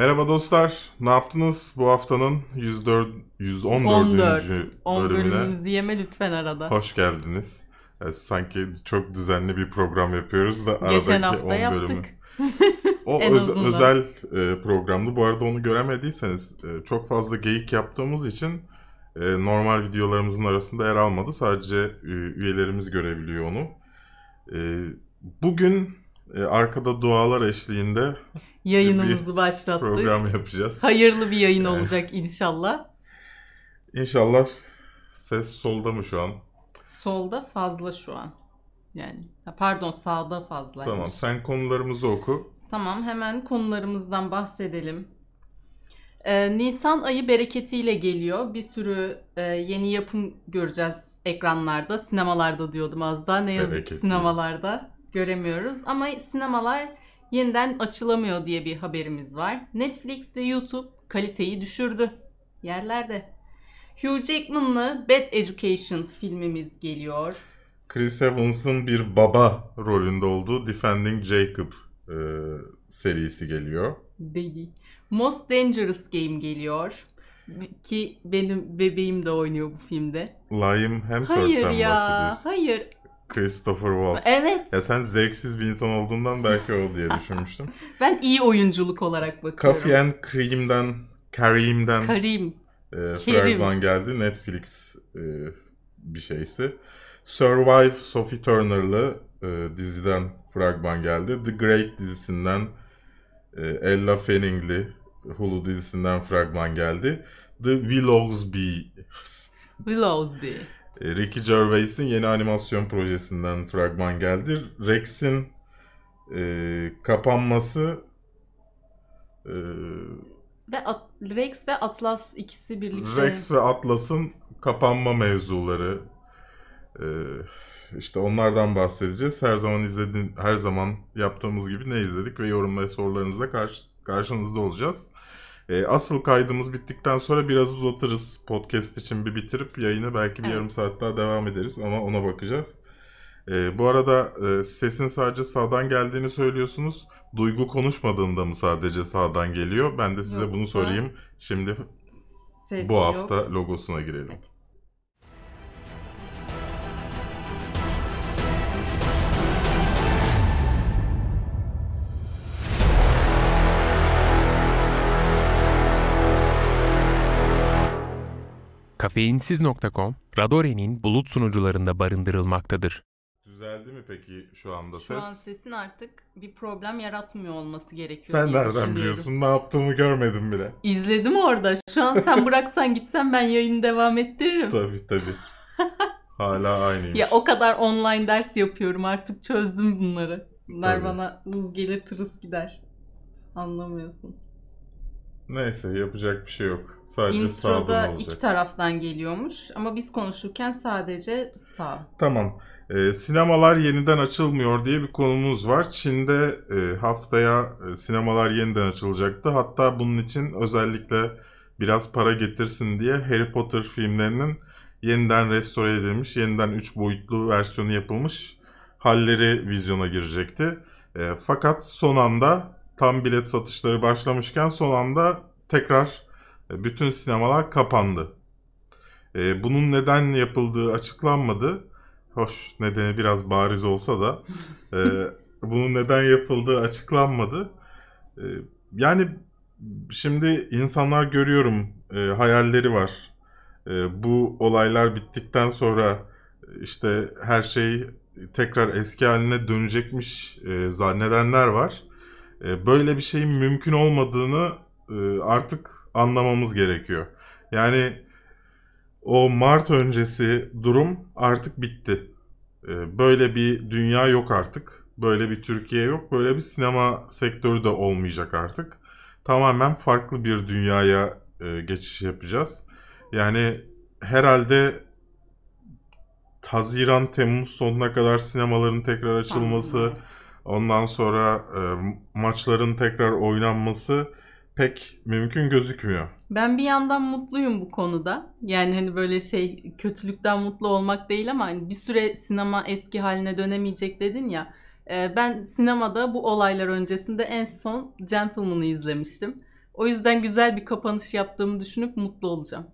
Merhaba dostlar. Ne yaptınız bu haftanın 104 114. 14. 10 bölümüne? bölümümüzü yeme lütfen arada. Hoş geldiniz. E, sanki çok düzenli bir program yapıyoruz da aradaki Geçen hafta 10 yaptık. bölümü. O En öz- azından. özel e, programdı. Bu arada onu göremediyseniz e, çok fazla geyik yaptığımız için e, normal videolarımızın arasında yer almadı. Sadece e, üyelerimiz görebiliyor onu. E, bugün e, arkada dualar eşliğinde Yayınımızı başlattık. program yapacağız. Hayırlı bir yayın Yani. olacak inşallah. İnşallah ses solda mı şu an? Solda fazla şu an. Yani pardon sağda fazlaymış. Tamam sen konularımızı oku. Tamam hemen konularımızdan bahsedelim. Ee, Nisan ayı bereketiyle geliyor. Bir sürü e, yeni yapım göreceğiz ekranlarda. Sinemalarda diyordum az daha. Ne yazık Bereketi. ki sinemalarda göremiyoruz. Ama sinemalar yeniden açılamıyor diye bir haberimiz var. Netflix ve YouTube kaliteyi düşürdü. Yerlerde. Hugh Jackman'lı Bad Education filmimiz geliyor. Chris Evans'ın bir baba rolünde olduğu Defending Jacob e, serisi geliyor. Dedi. Most Dangerous Game geliyor. Ki benim bebeğim de oynuyor bu filmde. Liam Hemsworth'ten Hayır ya. bahsediyorsun. Hayır. Christopher Waltz. Evet. Ya sen zevksiz bir insan olduğundan belki o diye düşünmüştüm. Ben iyi oyunculuk olarak bakıyorum. Coffee and Cream'den, Kareem'den Karim. e, fragman geldi. Netflix e, bir şeysi. Survive Sophie Turner'lı e, diziden fragman geldi. The Great dizisinden e, Ella Fanning'li Hulu dizisinden fragman geldi. The Willowsby Willowsby. E, Ricky Gervais'in yeni animasyon projesinden fragman geldi. Rex'in e, kapanması e, Ve At- Rex ve Atlas ikisi birlikte. Rex ve Atlas'ın kapanma mevzuları e, işte onlardan bahsedeceğiz. Her zaman izlediğin, her zaman yaptığımız gibi ne izledik ve yorum ve sorularınızla karşı, karşınızda olacağız. E, asıl kaydımız bittikten sonra biraz uzatırız. Podcast için bir bitirip yayını belki bir Evet. yarım saat daha devam ederiz ama ona bakacağız. E, bu arada e, sesin sadece sağdan geldiğini söylüyorsunuz. Duygu konuşmadığında mı sadece sağdan geliyor? Ben de size bunu Yoksa- sorayım. Şimdi Ses bu yok. hafta logosuna girelim. Evet. Kafeinsiz.com, Radore'nin bulut sunucularında barındırılmaktadır. Düzeldi mi peki şu anda Şu ses? an sesin artık bir problem yaratmıyor olması gerekiyor. Sen nereden biliyorsun? Ne yaptığımı görmedim bile. İzledim orada. Şu an sen bıraksan gitsen ben yayını devam ettiririm. Tabii tabii. Hala aynıymış. Ya o kadar online ders yapıyorum artık çözdüm bunları. Bunlar Tabii. bana hız gelir tırıs gider. Anlamıyorsun. Neyse yapacak bir şey yok. Sadece sağdan Introda olacak. iki taraftan geliyormuş ama biz konuşurken sadece sağ. Tamam. Ee, sinemalar yeniden açılmıyor diye bir konumuz var. Çin'de e, haftaya e, sinemalar yeniden açılacaktı. Hatta bunun için özellikle biraz para getirsin diye Harry Potter filmlerinin yeniden restore edilmiş, yeniden 3 boyutlu versiyonu yapılmış halleri vizyona girecekti. E, fakat son anda tam bilet satışları başlamışken son anda tekrar e, bütün sinemalar kapandı. E, bunun neden yapıldığı açıklanmadı. Hoş nedeni biraz bariz olsa da e, bunun neden yapıldığı açıklanmadı. Yani şimdi insanlar görüyorum hayalleri var. Bu olaylar bittikten sonra işte her şey tekrar eski haline dönecekmiş zannedenler var. E, böyle bir şeyin mümkün olmadığını e, artık anlamamız gerekiyor. Yani o Mart öncesi durum artık bitti. Ee, Böyle bir dünya yok artık. Böyle bir Türkiye yok. Böyle bir sinema sektörü de olmayacak artık. Tamamen farklı bir dünyaya e, geçiş yapacağız. Yani herhalde Haziran, Temmuz sonuna kadar sinemaların tekrar açılması. Ondan sonra e, maçların tekrar oynanması pek mümkün gözükmüyor. Ben bir yandan mutluyum bu konuda. Yani hani böyle şey kötülükten mutlu olmak değil ama hani bir süre sinema eski haline dönemeyecek dedin ya. Ee, Ben sinemada bu olaylar öncesinde en son Gentleman'ı izlemiştim. O yüzden güzel bir kapanış yaptığımı düşünüp mutlu olacağım.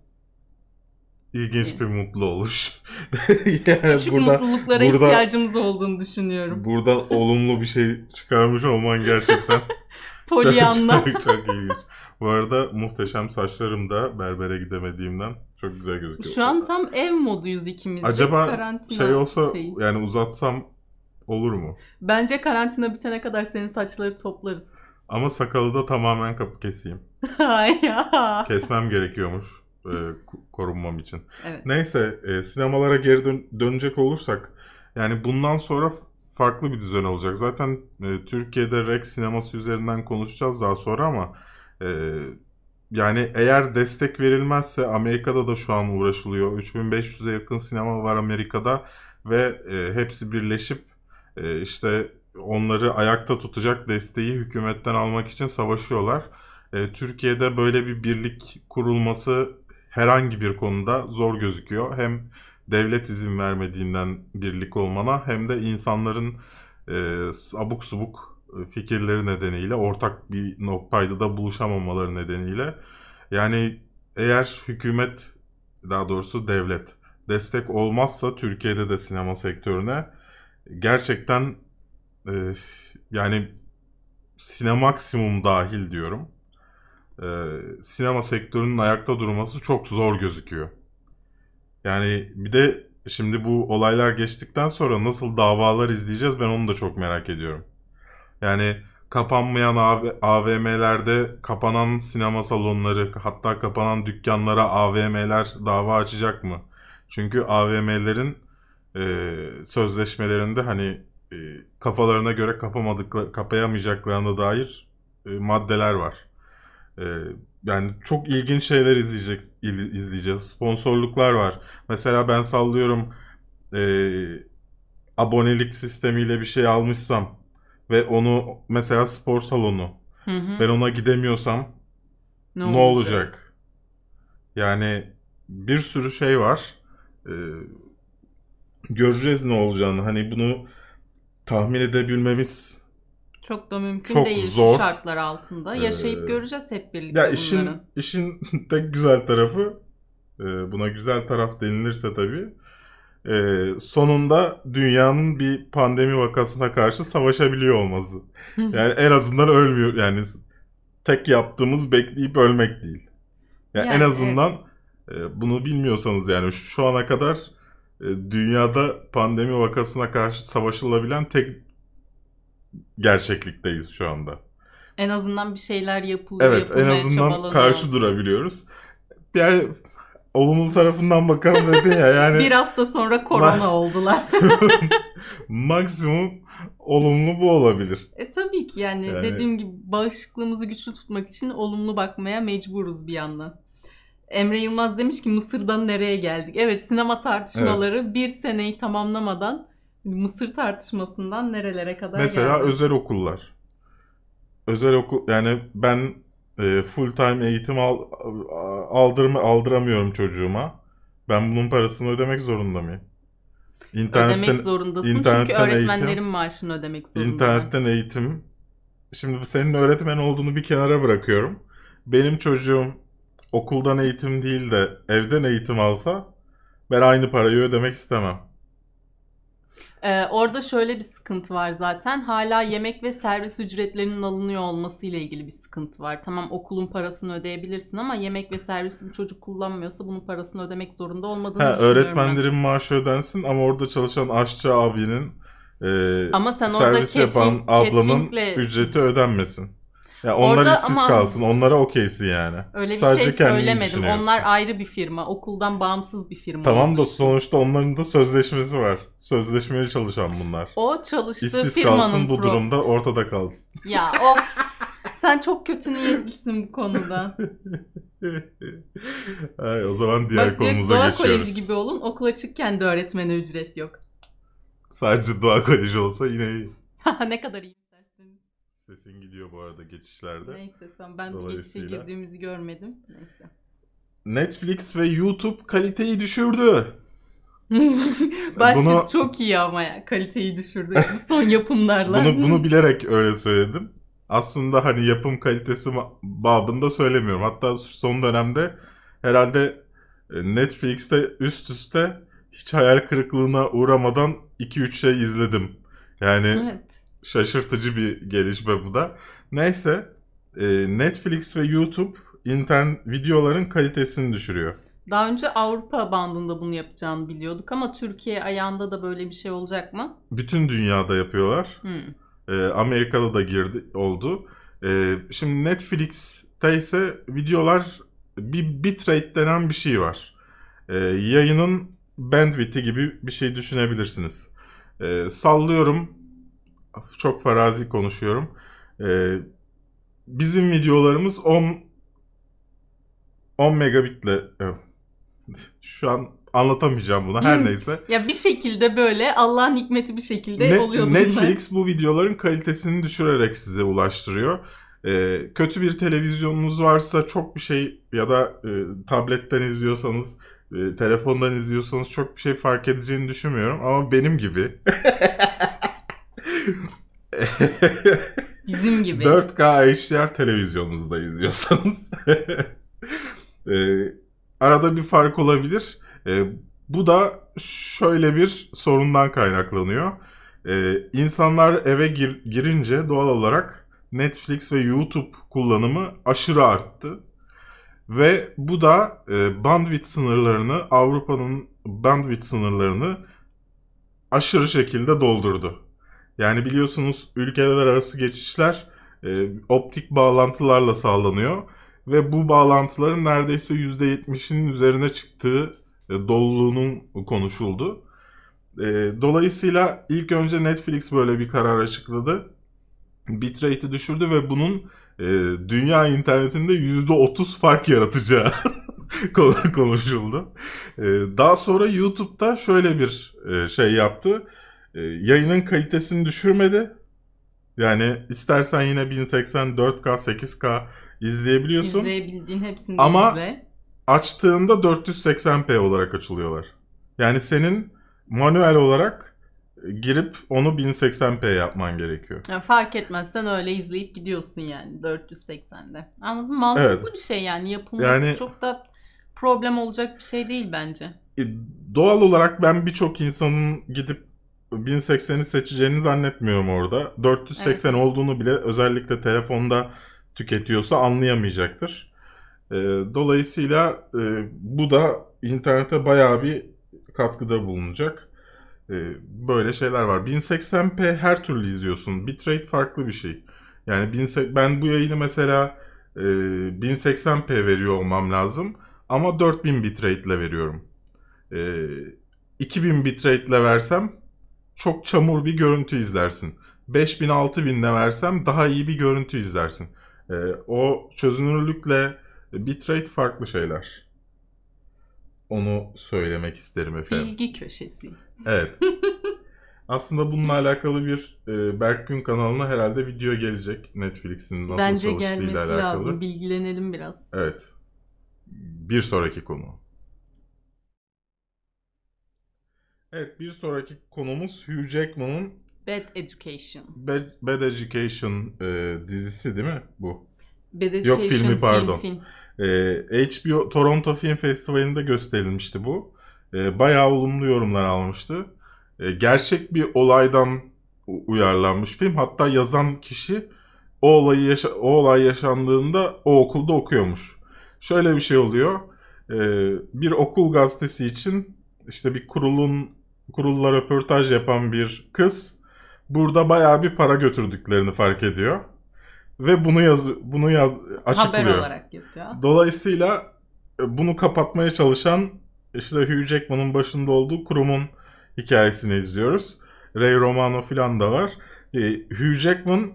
İlginç bir mutlu oluş. yani Küçük burada mutluluklara burada- ihtiyacımız olduğunu düşünüyorum. buradan olumlu bir şey çıkarmış olman gerçekten Polyanna. Çok, çok, çok ilginç. Bu arada muhteşem saçlarım da berbere gidemediğimden çok güzel gözüküyor. Şu an tam ev moduyuz ikimiz. Acaba Karantina şey olsa şeyi. yani uzatsam olur mu? Bence karantina bitene kadar senin saçları toplarız. Ama sakalı da tamamen kapı keseyim. Kesmem gerekiyormuş e, korunmam için. Evet. Neyse e, sinemalara geri dön- dönecek olursak yani bundan sonra farklı bir düzen olacak. Zaten e, Türkiye'de Rex sineması üzerinden konuşacağız daha sonra ama e, yani eğer destek verilmezse Amerika'da da şu an uğraşılıyor. 3500'e yakın sinema var Amerika'da ve e, hepsi birleşip e, işte onları ayakta tutacak desteği hükümetten almak için savaşıyorlar. E, Türkiye'de böyle bir birlik kurulması herhangi bir konuda zor gözüküyor. Hem devlet izin vermediğinden birlik olmana hem de insanların e, abuk subuk e, fikirleri nedeniyle ortak bir noktayda da buluşamamaları nedeniyle yani eğer hükümet daha doğrusu devlet destek olmazsa Türkiye'de de sinema sektörüne gerçekten e, yani sinemaksimum dahil diyorum e, sinema sektörünün ayakta durması çok zor gözüküyor. Yani bir de şimdi bu olaylar geçtikten sonra nasıl davalar izleyeceğiz ben onu da çok merak ediyorum. Yani kapanmayan AV- AVM'lerde kapanan sinema salonları hatta kapanan dükkanlara AVM'ler dava açacak mı? Çünkü AVM'lerin e, sözleşmelerinde hani e, kafalarına göre kapamadıkları, kapayamayacaklarına dair e, maddeler var. Ee, yani çok ilginç şeyler izleyecek izleyeceğiz. Sponsorluklar var. Mesela ben sallıyorum ee, abonelik sistemiyle bir şey almışsam ve onu mesela spor salonu Hı hı. ben ona gidemiyorsam ne, olacak? Yani bir sürü şey var. Ee, göreceğiz ne olacağını. Hani bunu tahmin edebilmemiz Çok da mümkün Çok değil zor. şu şartlar altında. Yaşayıp Ee, göreceğiz hep birlikte Ya bunları. işin işin tek güzel tarafı e, buna güzel taraf denilirse tabii e, sonunda dünyanın bir pandemi vakasına karşı savaşabiliyor olması. Yani en azından ölmüyor. Yani tek yaptığımız bekleyip ölmek değil. Yani, en Yani azından e, bunu bilmiyorsanız yani şu, şu ana kadar e, dünyada pandemi vakasına karşı savaşılabilen tek gerçeklikteyiz şu anda. En azından bir şeyler yapılıyor, Evet en azından karşı durabiliyoruz. Yani olumlu tarafından bakalım dedin ya yani Bir hafta sonra korona oldular. maksimum olumlu bu olabilir. E tabii ki yani, Yani- dediğim gibi bağışıklığımızı güçlü tutmak için olumlu bakmaya mecburuz bir yandan. Emre Yılmaz demiş ki Mısır'dan nereye geldik? Evet sinema tartışmaları bir seneyi tamamlamadan Mısır tartışmasından nerelere kadar Mesela geldi. özel okullar. Özel okul yani ben e, full time eğitim al, aldırma, aldıramıyorum çocuğuma. Ben bunun parasını ödemek zorunda mıyım? İnternetten ödemek zorundasın çünkü internetten öğretmenlerin eğitim- maaşını ödemek zorundasın. İnternetten eğitim. Şimdi senin öğretmen olduğunu bir kenara bırakıyorum. Benim çocuğum okuldan eğitim değil de evden eğitim alsa ben aynı parayı ödemek istemem. Ee, orada şöyle bir sıkıntı var zaten. Hala yemek ve servis ücretlerinin alınıyor olması ile ilgili bir sıkıntı var. Tamam okulun parasını ödeyebilirsin ama yemek ve servisi bir çocuk kullanmıyorsa bunun parasını ödemek zorunda olmadığını Ha, düşünüyorum ben. öğretmenlerin maaşı ödensin ama orada çalışan aşçı abinin e, Ama sen orada servis yapan ablanın ücreti ödenmesin. Ya onlar Orada işsiz ama- kalsın. Onlara okeysin yani. Öyle bir Sadece şey söylemedim. Onlar ayrı bir firma. Okuldan bağımsız bir firma. Tamam olduğu da sonuçta onların da sözleşmesi var. Sözleşmeli çalışan bunlar. O çalıştığı İşsiz firmanın kalsın bu durumda ortada kalsın. Ya of. Sen çok kötü niyetlisin bu konuda. Ay, o zaman diğer Bak konumuza doğa geçiyoruz. koleji gibi olun. Okul açıkken de öğretmene ücret yok. Sadece doğa koleji olsa yine iyi. ne kadar iyi. Sesin gidiyor bu arada geçişlerde. Neyse tamam ben de geçişe girdiğimizi görmedim. Neyse. Netflix ve YouTube kaliteyi düşürdü. Başlık Bunu- çok iyi ama ya. Kaliteyi düşürdü. Bu son yapımlarla. Bunu bunu bilerek öyle söyledim. aslında hani yapım kalitesi babında söylemiyorum. Hatta son dönemde herhalde e, Netflix'te üst üste hiç hayal kırıklığına uğramadan 2-3 şey izledim. Yani Evet. Şaşırtıcı bir gelişme bu da. Neyse e, Netflix ve YouTube internet videoların kalitesini düşürüyor. Daha önce Avrupa bandında bunu yapacağını biliyorduk ama Türkiye ayağında da böyle bir şey olacak mı? Bütün dünyada yapıyorlar. Hmm. E, Amerika'da da girdi oldu. E, şimdi Netflix'te ise videolar bir bitrate denen bir şey var. E, yayının bandwidth'i gibi bir şey düşünebilirsiniz. E, sallıyorum. Çok farazi konuşuyorum. E, bizim videolarımız 10 10 megabitle şu an anlatamayacağım bunu. Her Hmm. neyse. Ya bir şekilde böyle Allah'ın hikmeti bir şekilde Ne- bunlar. Netflix bu videoların kalitesini düşürerek size ulaştırıyor. Ee, kötü bir televizyonunuz varsa çok bir şey ya da e, tabletten izliyorsanız, e, telefondan izliyorsanız çok bir şey fark edeceğini düşünmüyorum. Ama benim gibi Bizim gibi. 4K HDR televizyonunuzda izliyorsanız e, arada bir fark olabilir. E, bu da şöyle bir sorundan kaynaklanıyor. E, insanlar eve gir- girince doğal olarak Netflix ve YouTube kullanımı aşırı arttı. Ve bu da e, bandwidth sınırlarını, Avrupa'nın bandwidth sınırlarını aşırı şekilde doldurdu. Yani biliyorsunuz ülkeler arası geçişler e, optik bağlantılarla sağlanıyor ve bu bağlantıların neredeyse %70'in üzerine çıktığı e, doluluğunun konuşuldu. E, dolayısıyla ilk önce Netflix böyle bir karar açıkladı. Bitrate'i düşürdü ve bunun e, dünya internetinde %30 fark yaratacağı konu- konuşuldu. E, daha sonra YouTube'da şöyle bir e, şey yaptı. E, yayının kalitesini düşürmedi. Yani istersen yine 1080 4K 8K izleyebiliyorsun. İzleyebildiğin hepsini Ama- izle. Açtığında 480p olarak açılıyorlar. Yani senin manuel olarak girip onu 1080p yapman gerekiyor. Ya fark etmezsen öyle izleyip gidiyorsun yani 480'de. Anladın mı? Mantıklı Evet. bir şey yani yapılması Yani- çok da problem olacak bir şey değil bence. E, doğal olarak ben birçok insanın gidip 1080'i seçeceğini zannetmiyorum orada. 480 olduğunu bile özellikle telefonda tüketiyorsa anlayamayacaktır. E, dolayısıyla e, bu da internete bayağı bir katkıda bulunacak. E, böyle şeyler var. 1080p her türlü izliyorsun. Bitrate farklı bir şey. Yani 1080 ben bu yayını mesela e, 1080p veriyor olmam lazım. Ama 4000 bitrate ile veriyorum. E, 2000 bitrate ile versem çok çamur bir görüntü izlersin. 5000 6000 ile versem daha iyi bir görüntü izlersin. E, o çözünürlükle bitrate farklı şeyler. Onu söylemek isterim efendim. Bilgi köşesi. Evet. Aslında bununla alakalı bir e, Berkgün kanalına herhalde video gelecek. Netflix'in nasıl Bence çalıştığıyla gelmesi alakalı. lazım. Bilgilenelim biraz. Evet. Bir sonraki konu. Evet bir sonraki konumuz Hugh Jackman'ın Bad Education. Bad, Bad Education e, dizisi değil mi bu? Bad Education Yok, filmi, pardon. Film, film. E, HBO Toronto Film Festivali'nde gösterilmişti bu. E, bayağı olumlu yorumlar almıştı. E, gerçek bir olaydan uyarlanmış film. Hatta yazan kişi o olayı yaşa- o olay yaşandığında o okulda okuyormuş. Şöyle bir şey oluyor. E, bir okul gazetesi için işte bir kurulun kurulla röportaj yapan bir kız burada bayağı bir para götürdüklerini fark ediyor. Ve bunu yaz bunu yaz açıklıyor. Haber olarak yapıyor. Dolayısıyla e, bunu kapatmaya çalışan işte Hugh Jackman'ın başında olduğu kurumun hikayesini izliyoruz. Ray Romano falan da var. E, Hugh Jackman'ın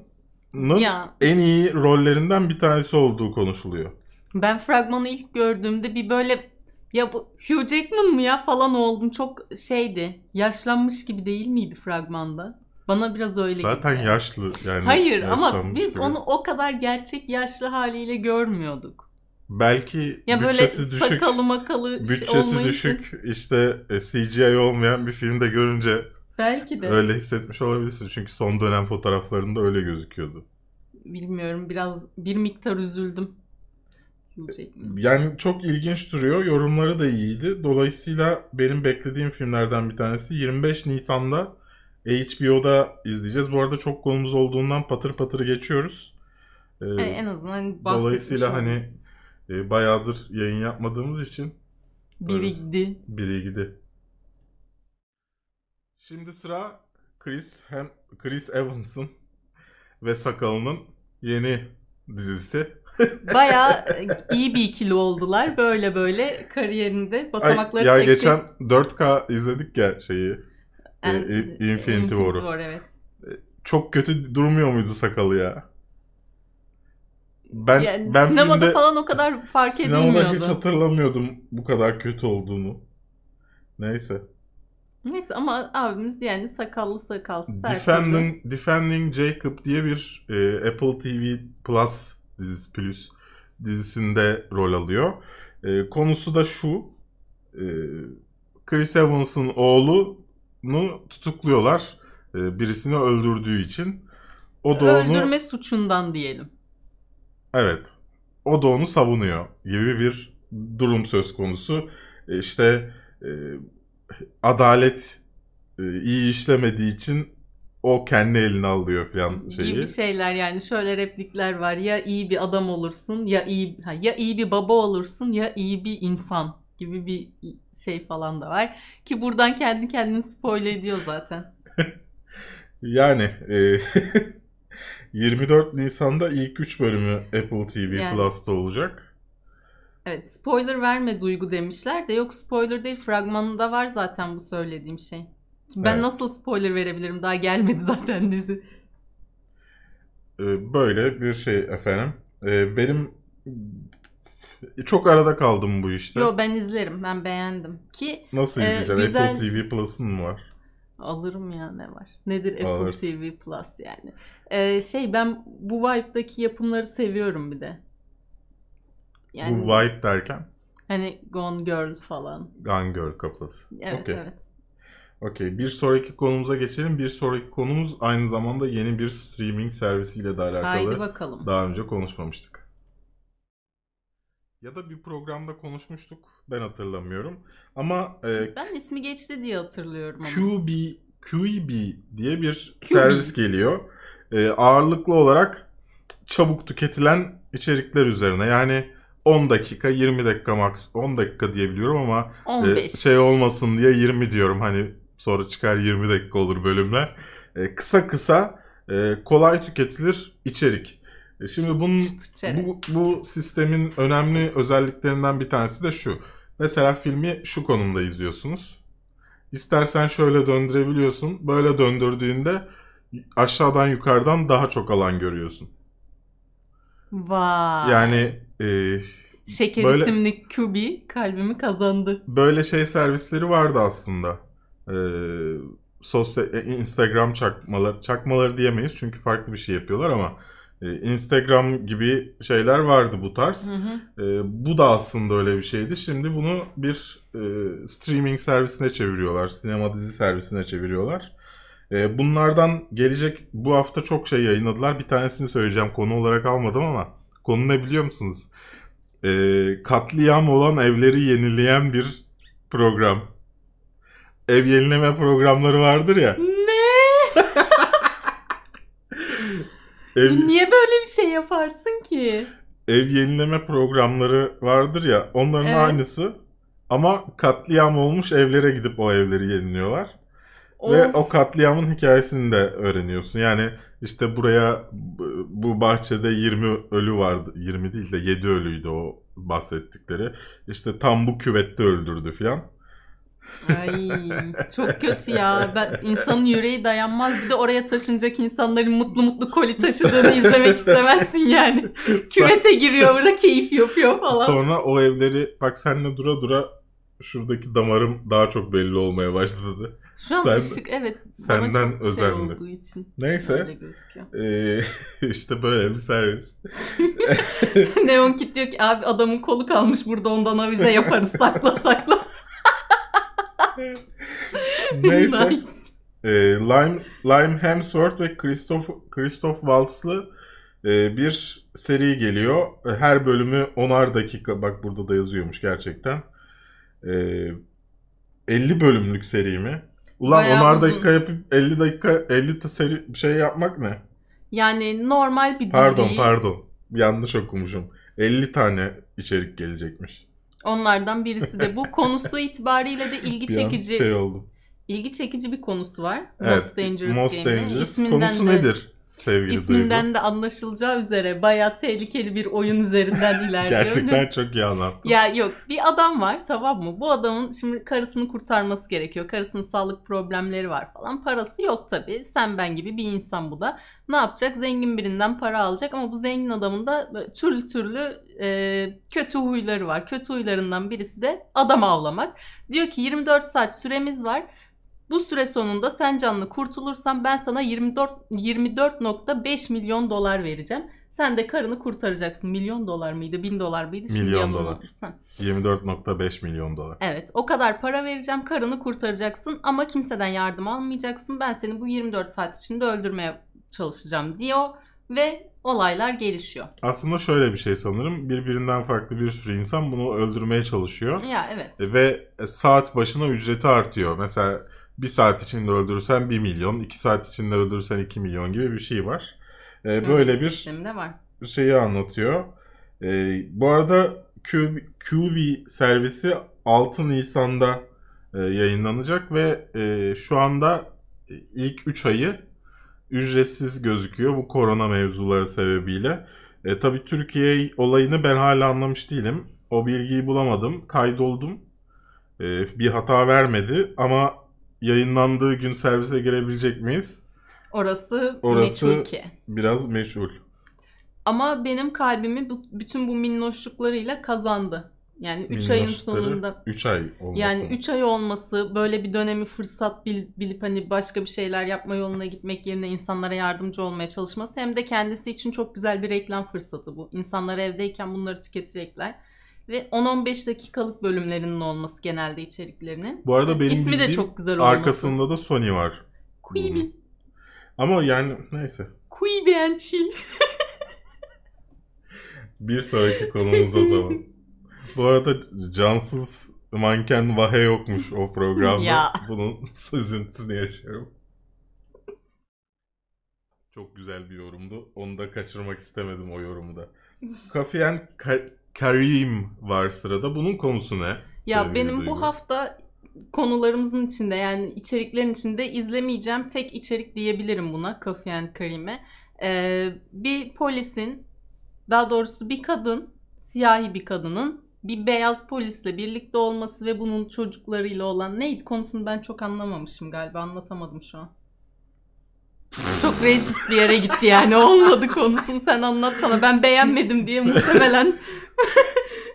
Ya en iyi rollerinden bir tanesi olduğu konuşuluyor. ben fragmanı ilk gördüğümde bir böyle ya bu Hugh Jackman mı ya falan oldum. Çok şeydi. Yaşlanmış gibi değil miydi fragmanda? Bana biraz öyle Zaten gitti. yaşlı yani. Hayır ama biz gibi. onu o kadar gerçek yaşlı haliyle görmüyorduk. belki Ya böyle bütçesi düşük, sakalı makalı şey bütçesi olmayınca- düşük işte e, CGI olmayan bir filmde görünce Belki de. öyle hissetmiş olabilirsin. Çünkü son dönem fotoğraflarında öyle gözüküyordu. bilmiyorum biraz bir miktar üzüldüm. Jackman. Yani çok ilginç duruyor. Yorumları da iyiydi. Dolayısıyla benim beklediğim filmlerden bir tanesi. 25 Nisan'da HBO'da izleyeceğiz. Bu arada çok konumuz olduğundan patır patır geçiyoruz. Ee, Yani en azından bahsetmiş dolayısıyla hani e, bayağıdır yayın yapmadığımız için birikti. birikti. Şimdi sıra Chris hem Chris Evans'ın ve Sakalının yeni dizisi. Bayağı iyi bir ikili oldular. Böyle böyle kariyerinde Ay, basamakları ya tek geçen 4K izledik ya şeyi. tek- e, e, Infinity War'u. War evet. Çok kötü durmuyor muydu sakalı ya? Ben Yani ben sinemada filmde, falan o kadar fark sinemada edilmiyordu. hiç hatırlamıyordum bu kadar kötü olduğunu. Neyse. Neyse ama abimiz yani sakallı sakalsız. Defending, Defending Jacob diye bir e, Apple TV Plus dizisi Plus dizisinde rol alıyor. E, konusu da şu. e, Chris Evans'ın oğlunu tutukluyorlar. e, birisini öldürdüğü için. O da onu Öldürme suçundan diyelim. Evet. O da onu savunuyor gibi bir durum söz konusu. E, İşte e, adalet e, iyi işlemediği için o kendi eline alıyor falan şeyi. Gibi şeyler yani şöyle replikler var. Ya iyi bir adam olursun ya iyi ya iyi bir baba olursun ya iyi bir insan gibi bir şey falan da var. Ki buradan kendi kendini spoil ediyor zaten. Yani e, 24 Nisan'da ilk 3 bölümü Apple TV Yani. Plus'ta olacak. Evet spoiler verme Duygu demişler de yok spoiler değil fragmanında var zaten bu söylediğim şey. Ben Evet. nasıl spoiler verebilirim daha gelmedi zaten dizi. E, böyle bir şey efendim. E, benim çok arada kaldım bu işte. Yo ben izlerim ben beğendim. Ki Nasıl e, izleyeceksin? güzel- Apple TV Plus'ın mı var? Alırım ya ne var. Nedir Apple Alırsın. TV Plus yani. Ee, şey ben bu vibe'daki yapımları seviyorum bir de. Yani Bu vibe derken hani Gone Girl falan. Gun Girl kafası. Evet Okey. evet. Okey. Bir sonraki konumuza geçelim. Bir sonraki konumuz aynı zamanda yeni bir streaming servisiyle de alakalı. Haydi bakalım. Daha önce konuşmamıştık. Ya da bir programda konuşmuştuk. Ben hatırlamıyorum. Ama e, Ben ismi geçti diye hatırlıyorum ama. QB, QEB diye bir QB. servis geliyor. E, ağırlıklı olarak çabuk tüketilen içerikler üzerine. Yani 10 dakika, 20 dakika max, 10 dakika diyebiliyorum ama e, 15. şey olmasın diye 20 diyorum. Hani sonra çıkar 20 dakika olur bölümler. E, kısa kısa e, kolay tüketilir içerik. E, şimdi bunun bu, bu sistemin önemli özelliklerinden bir tanesi de şu. Mesela filmi şu konumda izliyorsunuz. İstersen şöyle döndürebiliyorsun. Böyle döndürdüğünde aşağıdan yukarıdan daha çok alan görüyorsun. Vay. Yani e, Şeker böyle- isimli QB kalbimi kazandı. böyle şey servisleri vardı aslında. E, sosyal e, Instagram çakmaları çakmaları diyemeyiz çünkü farklı bir şey yapıyorlar ama e, Instagram gibi şeyler vardı bu tarz. Hı hı. E, bu da aslında öyle bir şeydi. Şimdi bunu bir e, streaming servisine çeviriyorlar. Sinema dizi servisine çeviriyorlar. E, bunlardan gelecek bu hafta çok şey yayınladılar. Bir tanesini söyleyeceğim. Konu olarak almadım ama konu ne biliyor musunuz? E, katliam olan evleri yenileyen bir program. Ev yenileme programları vardır ya. Ne? Ev, Niye böyle bir şey yaparsın ki? ev yenileme programları vardır ya onların Evet. aynısı ama katliam olmuş evlere gidip o evleri yeniliyorlar. Ve Of. o katliamın hikayesini de öğreniyorsun. Yani işte buraya bu- bu bahçede 20 ölü vardı. 20 değil de 7 ölüydü o bahsettikleri. İşte tam bu küvette öldürdü filan. Ay çok kötü ya. Ben insanın yüreği dayanmaz. Bir de oraya taşınacak insanların mutlu mutlu koli taşıdığını izlemek istemezsin yani. Küvete giriyor burada keyif yapıyor falan. Sonra o evleri bak senle dura dura şuradaki damarım daha çok belli olmaya başladı. Şu an sen- ışık evet. senden şey için Neyse. Ee, işte böyle bir servis. Neon Kid diyor ki abi adamın kolu kalmış burada ondan avize yaparız sakla sakla. Neyse. nice. Ee, Lime, Lime Hemsworth ve Christoph, Christoph Waltz'lı e, bir seri geliyor. E, Her bölümü 10'ar dakika. Bak burada da yazıyormuş gerçekten. E, 50 bölümlük seri mi? Ulan Bayağı 10'ar uzun. dakika yapıp 50 dakika 50 t- seri bir şey yapmak ne? Yani normal bir diziyi Pardon pardon. Yanlış okumuşum. 50 tane içerik gelecekmiş. Onlardan birisi de bu konusu itibariyle de ilgi Bir çekici şey oldu. ilgi çekici bir konusu var. Evet. Most Dangerous Most Game'de. Dangerous. İsminden Konusu de, nedir sevgili İsminden Duygu? de anlaşılacağı üzere bayağı tehlikeli bir oyun üzerinden ilerliyor. Gerçekten çok iyi anlattın. Ya yok bir adam var tamam mı? Bu adamın şimdi karısını kurtarması gerekiyor. Karısının sağlık problemleri var falan. Parası yok tabii. Sen ben gibi bir insan bu da. Ne yapacak? Zengin birinden para alacak ama bu zengin adamın da türlü türlü e, kötü huyları var. Kötü huylarından birisi de adam avlamak. Diyor ki 24 saat süremiz var. Bu süre sonunda sen canlı kurtulursan ben sana 24 24.5 milyon dolar vereceğim. Sen de karını kurtaracaksın. Milyon dolar mıydı? Bin dolar mıydı? Şimdi Milyon dolar. Ha. 24.5 milyon dolar. Evet o kadar para vereceğim karını kurtaracaksın ama kimseden yardım almayacaksın. Ben seni bu 24 saat içinde öldürmeye çalışacağım diyor ve olaylar gelişiyor. Aslında şöyle bir şey sanırım. Birbirinden farklı bir sürü insan bunu öldürmeye çalışıyor. Ya evet. Ve saat başına ücreti artıyor. Mesela bir saat içinde öldürürsen 1 milyon, 2 saat içinde öldürürsen 2 milyon gibi bir şey var. Ee, böyle bir var. şeyi anlatıyor. Ee, bu arada QB, QB servisi 6 Nisan'da e, yayınlanacak ve e, şu anda ilk 3 ayı ücretsiz gözüküyor bu korona mevzuları sebebiyle. E, tabii Türkiye olayını ben hala anlamış değilim. O bilgiyi bulamadım. Kaydoldum. E, bir hata vermedi ama yayınlandığı gün servise girebilecek miyiz? Orası, Orası- meçhul ki. Biraz meşhur. Ama benim kalbimi bu, bütün bu minnoşluklarıyla kazandı. Yani 3 ayın sonunda 3 ay olması. Yani 3 ay olması böyle bir dönemi fırsat bil- bilip hani başka bir şeyler yapma yoluna gitmek yerine insanlara yardımcı olmaya çalışması hem de kendisi için çok güzel bir reklam fırsatı bu. İnsanlar evdeyken bunları tüketecekler. Ve 10-15 dakikalık bölümlerinin olması genelde içeriklerinin. Bu arada benim İsmi de çok güzel olması. arkasında da Sony var. Quibi. Ama yani neyse. Quibi and chill. Bir sonraki konumuz o zaman. Bu arada cansız manken Vahe yokmuş o programda. Ya. Bunun üzüntüsünü yaşıyorum. Çok güzel bir yorumdu. Onu da kaçırmak istemedim o yorumu da. Kafiyen Ka- Karim var sırada. Bunun konusu ne? Ya sevgili benim Duygu? bu hafta konularımızın içinde yani içeriklerin içinde izlemeyeceğim tek içerik diyebilirim buna and Karim'e. Ee, bir polisin daha doğrusu bir kadın siyahi bir kadının bir beyaz polisle birlikte olması ve bunun çocuklarıyla olan neydi konusunu ben çok anlamamışım galiba anlatamadım şu an. Çok racist bir yere gitti yani olmadı konusunu sen anlatsana ben beğenmedim diye muhtemelen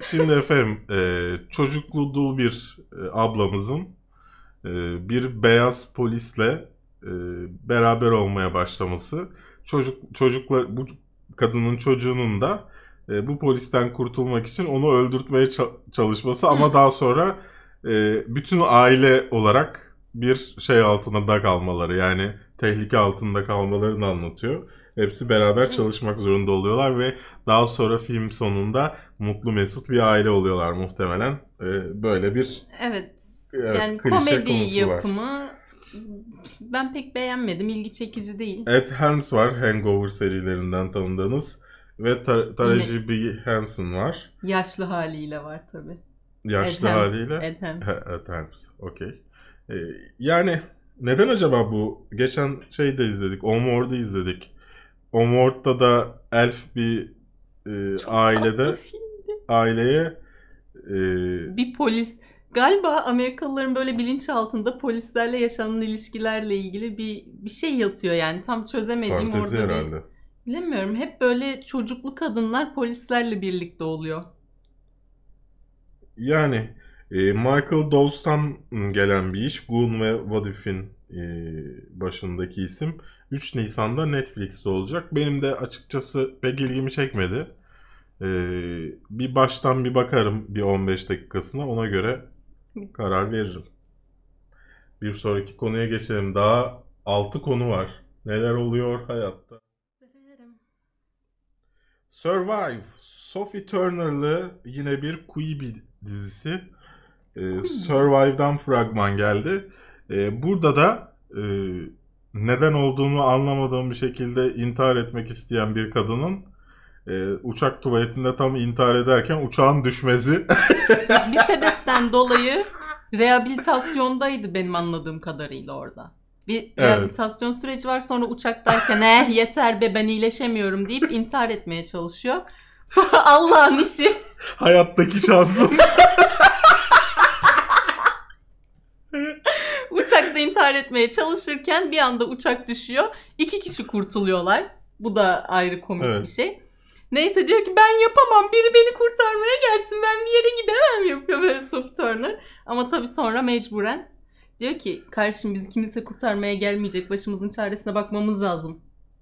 Şimdi efendim e, çocuklu dul bir e, ablamızın e, bir beyaz polisle e, beraber olmaya başlaması çocuk çocuklar bu kadının çocuğunun da e, bu polisten kurtulmak için onu öldürtmeye ça- çalışması ama Hı. daha sonra e, bütün aile olarak bir şey altında da kalmaları yani tehlike altında kalmalarını anlatıyor. Hepsi beraber çalışmak zorunda oluyorlar ve daha sonra film sonunda mutlu mesut bir aile oluyorlar muhtemelen. Ee, böyle bir Evet. evet, yani komedi konusu var. yapımı ben pek beğenmedim. ilgi çekici değil. Ed Helms var Hangover serilerinden tanıdığınız ve Tar- Taraji B. Henson var. Yaşlı haliyle var tabi. Yaşlı haliyle. Ed Helms. He, Ed Helms. Okey. Ee, yani neden acaba bu? Geçen şeyde izledik. Onward'ı izledik. Onward'da da elf bir e, Çok ailede aileye e, Bir polis galiba Amerikalıların böyle bilinç altında polislerle yaşanan ilişkilerle ilgili bir bir şey yatıyor yani tam çözemediğim orada bir herhalde. bilemiyorum hep böyle çocuklu kadınlar polislerle birlikte oluyor. Yani e, Michael Dawes'tan gelen bir iş. Goon ve What If'in e, başındaki isim. 3 Nisan'da Netflix'te olacak. Benim de açıkçası pek ilgimi çekmedi. E, bir baştan bir bakarım bir 15 dakikasına. Ona göre karar veririm. Bir sonraki konuya geçelim. Daha 6 konu var. Neler oluyor hayatta? Survive. Sophie Turner'lı yine bir Quibi dizisi. Ee, Survive'dan fragman geldi. Ee, burada da e, neden olduğunu anlamadığım bir şekilde intihar etmek isteyen bir kadının e, uçak tuvaletinde tam intihar ederken uçağın düşmesi. bir sebepten dolayı rehabilitasyondaydı benim anladığım kadarıyla orada. Bir rehabilitasyon süreci var sonra uçaktayken eh yeter be ben iyileşemiyorum deyip intihar etmeye çalışıyor. Sonra Allah'ın işi Hayattaki şansım. uçakta intihar etmeye çalışırken bir anda uçak düşüyor. İki kişi kurtuluyorlar. Bu da ayrı komik Evet. bir şey. Neyse diyor ki ben yapamam biri beni kurtarmaya gelsin ben bir yere gidemem yapıyor böyle Sophie Turner. Ama tabii sonra mecburen diyor ki kardeşim bizi kimse kurtarmaya gelmeyecek başımızın çaresine bakmamız lazım.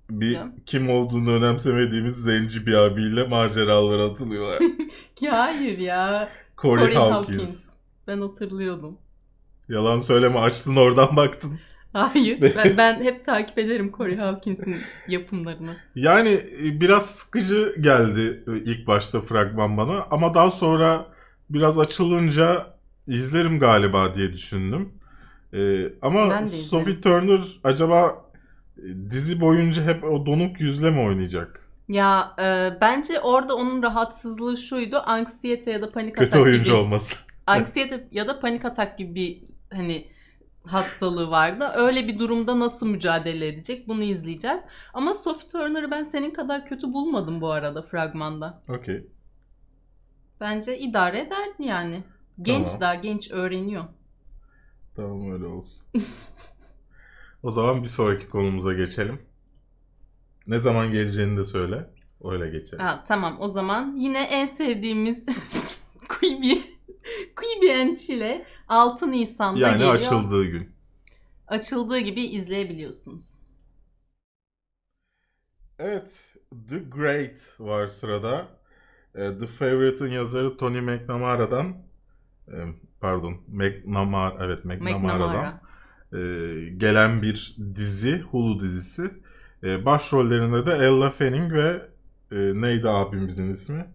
bir Ya. kim olduğunu önemsemediğimiz zenci bir abiyle maceralara atılıyorlar. Ki hayır ya Corey, Corey Hawkins. Hawkins. Ben hatırlıyordum. Yalan söyleme açtın oradan baktın. Hayır ben, ben hep takip ederim Corey Hawkins'in yapımlarını. Yani e, biraz sıkıcı geldi e, ilk başta fragman bana ama daha sonra biraz açılınca izlerim galiba diye düşündüm. E, ama. Sophie Turner acaba e, dizi boyunca hep o donuk yüzle mi oynayacak? Ya e, bence orada onun rahatsızlığı şuydu. Anksiyete ya da panik Kötü atak oyuncu gibi. olması. Anksiyete ya da panik atak gibi bir hani hastalığı vardı. Öyle bir durumda nasıl mücadele edecek bunu izleyeceğiz. Ama Sophie Turner'ı ben senin kadar kötü bulmadım bu arada fragmanda. Okey. Bence idare eder yani. Genç Tamam. daha genç öğreniyor. Tamam öyle olsun. o zaman bir sonraki konumuza geçelim. Ne zaman geleceğini de söyle. Öyle geçelim. Ha, tamam o zaman yine en sevdiğimiz Quibi Quibi and Chile 6 Nisan'da yani geliyor. açıldığı gün. Açıldığı gibi izleyebiliyorsunuz. Evet, The Great var sırada. E, The Favorite'ın yazarı Tony McNamara'dan e, pardon, McNamara evet McNamara'dan McNamara. e, gelen bir dizi, Hulu dizisi. E, başrollerinde de Elle Fanning ve e, neydi abimizin ismi?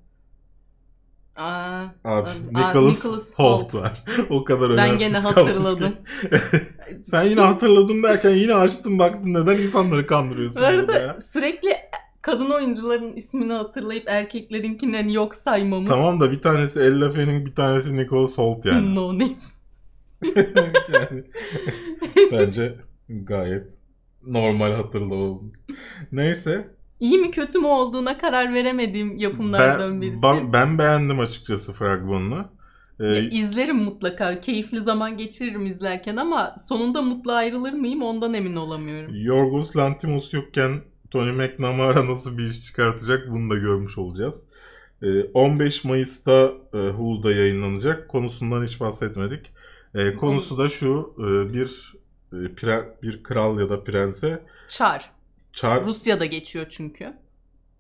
Aa, Abi, Nicholas, Nicholas Holt, Holt. var. o kadar Ben önemsiz gene kalmış hatırladım. Sen yine hatırladın derken yine açtın baktın neden insanları kandırıyorsun Bu burada ya? arada sürekli kadın oyuncuların ismini hatırlayıp erkeklerinkinden yok saymamız. Tamam da bir tanesi Elle Fanning bir tanesi Nicholas Holt yani. no name. yani bence gayet normal hatırlamamız. Neyse. İyi mi kötü mü olduğuna karar veremediğim yapımlardan Ben, birisi. ben, ben beğendim açıkçası fragmanını. Ee, Ya, izlerim mutlaka. Keyifli zaman geçiririm izlerken ama sonunda mutlu ayrılır mıyım ondan emin olamıyorum. Yorgos Lanthimos yokken Tony McNamara nasıl bir iş çıkartacak bunu da görmüş olacağız. Ee, 15 Mayıs'ta e, Hulu'da yayınlanacak. Konusundan hiç bahsetmedik. Ee, konusu da şu. e, bir e, bir kral ya da prense Çar. Çar Rusya'da geçiyor çünkü.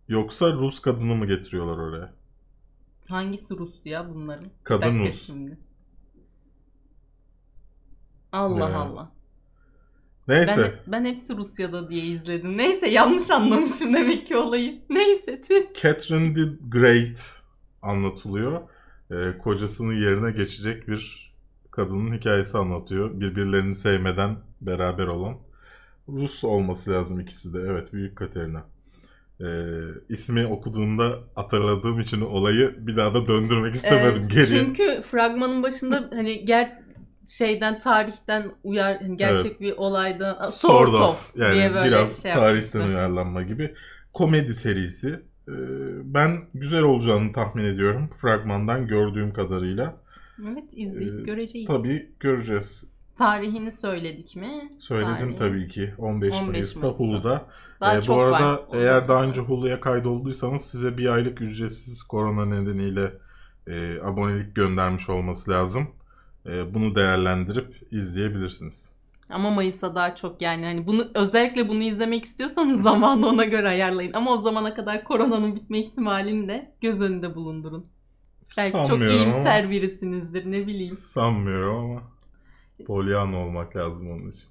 yoksa Rus kadını mı getiriyorlar oraya? Hangisi Rus ya bunların? Kadın dakika Rus. şimdi. Allah Ya. Allah. Neyse. Ben, ben hepsi Rusya'da diye izledim. Neyse yanlış anlamışım demek ki olayı. Neyse tüh. Catherine the Great anlatılıyor. Ee, kocasının yerine geçecek bir kadının hikayesi anlatıyor. Birbirlerini sevmeden beraber olan. Rus olması lazım ikisi de. Evet Büyük Katerina. Ee, ismi okuduğumda hatırladığım için olayı bir daha da döndürmek istemedim Ee, geriye. Çünkü fragmanın başında hani ger şeyden tarihten uyar hani gerçek bir olayda a, sort, of, Yani diye böyle biraz şey tarihten yapmıştım. uyarlanma gibi. Komedi serisi. Ee, ben güzel olacağını tahmin ediyorum. Fragmandan gördüğüm kadarıyla. Evet izleyip Ee, göreceğiz. Tabii göreceğiz. Tarihini söyledik mi? Söyledim Tarihi. tabii ki. 15, 15 Mayıs'ta Mayıs'ta. Hulu'da. Daha Ee, çok bu arada var eğer daha önce Hulu'ya kaydolduysanız size bir aylık ücretsiz korona nedeniyle e, abonelik göndermiş olması lazım. E, bunu değerlendirip izleyebilirsiniz. Ama Mayıs'a daha çok yani hani bunu özellikle bunu izlemek istiyorsanız zamanı ona göre ayarlayın. Ama o zamana kadar koronanın bitme ihtimalini de göz önünde bulundurun. Belki çok Sanmıyorum ama- iyimser birisinizdir ne bileyim. Sanmıyorum ama polyan olmak lazım onun için.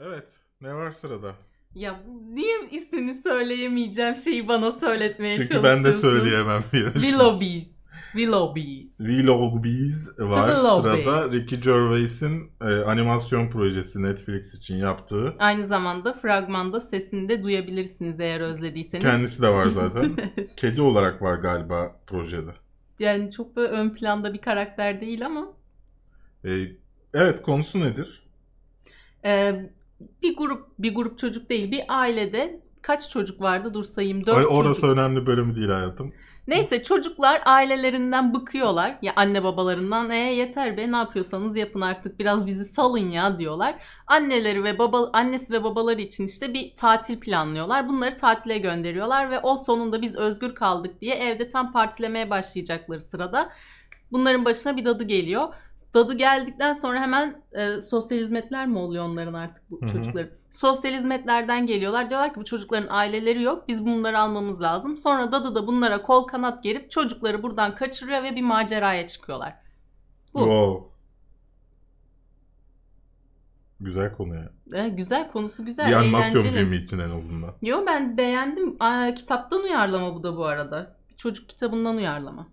Evet. Ne var sırada? Ya niye ismini söyleyemeyeceğim şeyi bana söyletmeye Çünkü çalışıyorsun? ben de söyleyemem diye. Willoughby's. Willoughby's. Willoughby's var Willoughby's. sırada. Ricky Gervais'in e, animasyon projesi Netflix için yaptığı. Aynı zamanda fragmanda sesini de duyabilirsiniz eğer özlediyseniz. Kendisi de var zaten. Kedi olarak var galiba projede. yani çok böyle ön planda bir karakter değil ama E, evet konusu nedir? Ee, bir grup bir grup çocuk değil bir ailede kaç çocuk vardı dur sayayım dört Ay, çocuk. Orası önemli bölümü değil hayatım. Neyse çocuklar ailelerinden bıkıyorlar. Ya anne babalarından e yeter be ne yapıyorsanız yapın artık biraz bizi salın ya diyorlar. Anneleri ve baba annesi ve babaları için işte bir tatil planlıyorlar. Bunları tatile gönderiyorlar ve o sonunda biz özgür kaldık diye evde tam partilemeye başlayacakları sırada bunların başına bir dadı geliyor. Dadı geldikten sonra hemen e, sosyal hizmetler mi oluyor onların artık bu çocukların? Sosyal hizmetlerden geliyorlar. Diyorlar ki bu çocukların aileleri yok. Biz bunları almamız lazım. Sonra dadı da bunlara kol kanat gerip çocukları buradan kaçırıyor ve bir maceraya çıkıyorlar. Bu. Wow. Güzel konu ya. E, güzel konusu güzel. bir animasyon eğlenceli. filmi için en azından. Yo ben beğendim. Aa, kitaptan uyarlama bu da bu arada. Çocuk kitabından uyarlama.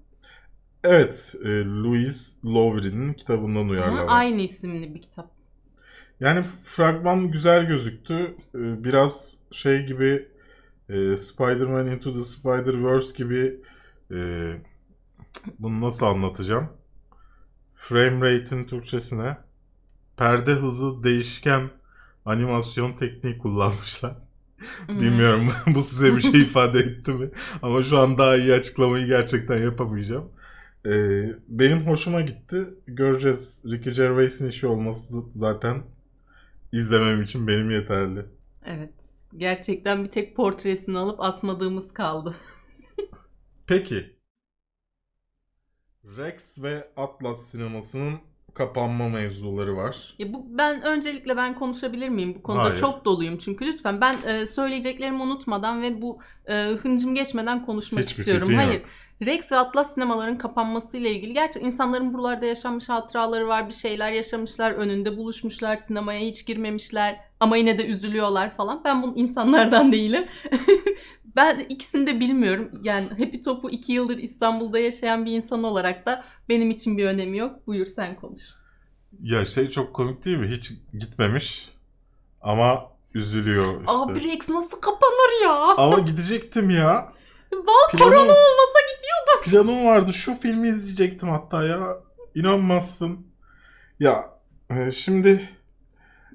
Evet, e, Louis Lowry'nin kitabından Ama uyarlama. aynı isimli bir kitap. Yani fragman güzel gözüktü. E, Biraz şey gibi e, Spider-Man Into the Spider-Verse gibi e, bunu nasıl anlatacağım? Frame rate'in Türkçesine perde hızı değişken animasyon tekniği kullanmışlar. Hmm. Bilmiyorum bu size bir şey ifade etti mi? Ama şu an daha iyi açıklamayı gerçekten yapamayacağım. Ee, benim hoşuma gitti. Göreceğiz. Ricky Gervais'in işi olması zaten izlemem için benim yeterli. Evet. Gerçekten bir tek portresini alıp asmadığımız kaldı. Peki. Rex ve Atlas sinemasının kapanma mevzuları var. Ya bu ben öncelikle ben konuşabilir miyim bu konuda? Hayır. Çok doluyum çünkü lütfen ben e, söyleyeceklerimi unutmadan ve bu e, hıncım geçmeden konuşmak Hiçbir istiyorum. fikrin yok. Rex ve Atlas sinemaların kapanmasıyla ilgili gerçekten insanların buralarda yaşanmış hatıraları var. Bir şeyler yaşamışlar, önünde buluşmuşlar, sinemaya hiç girmemişler ama yine de üzülüyorlar falan. Ben bunun insanlardan değilim. ben ikisini de bilmiyorum. Yani Happy Top'u iki yıldır İstanbul'da yaşayan bir insan olarak da benim için bir önemi yok. Buyur sen konuş. Ya şey çok komik değil mi? Hiç gitmemiş ama üzülüyor işte. Abi Rex nasıl kapanır ya? Ama gidecektim ya. Val Planım- korona olmasa gidiyor. Planım vardı. Şu filmi izleyecektim hatta ya. İnanmazsın. Ya e, şimdi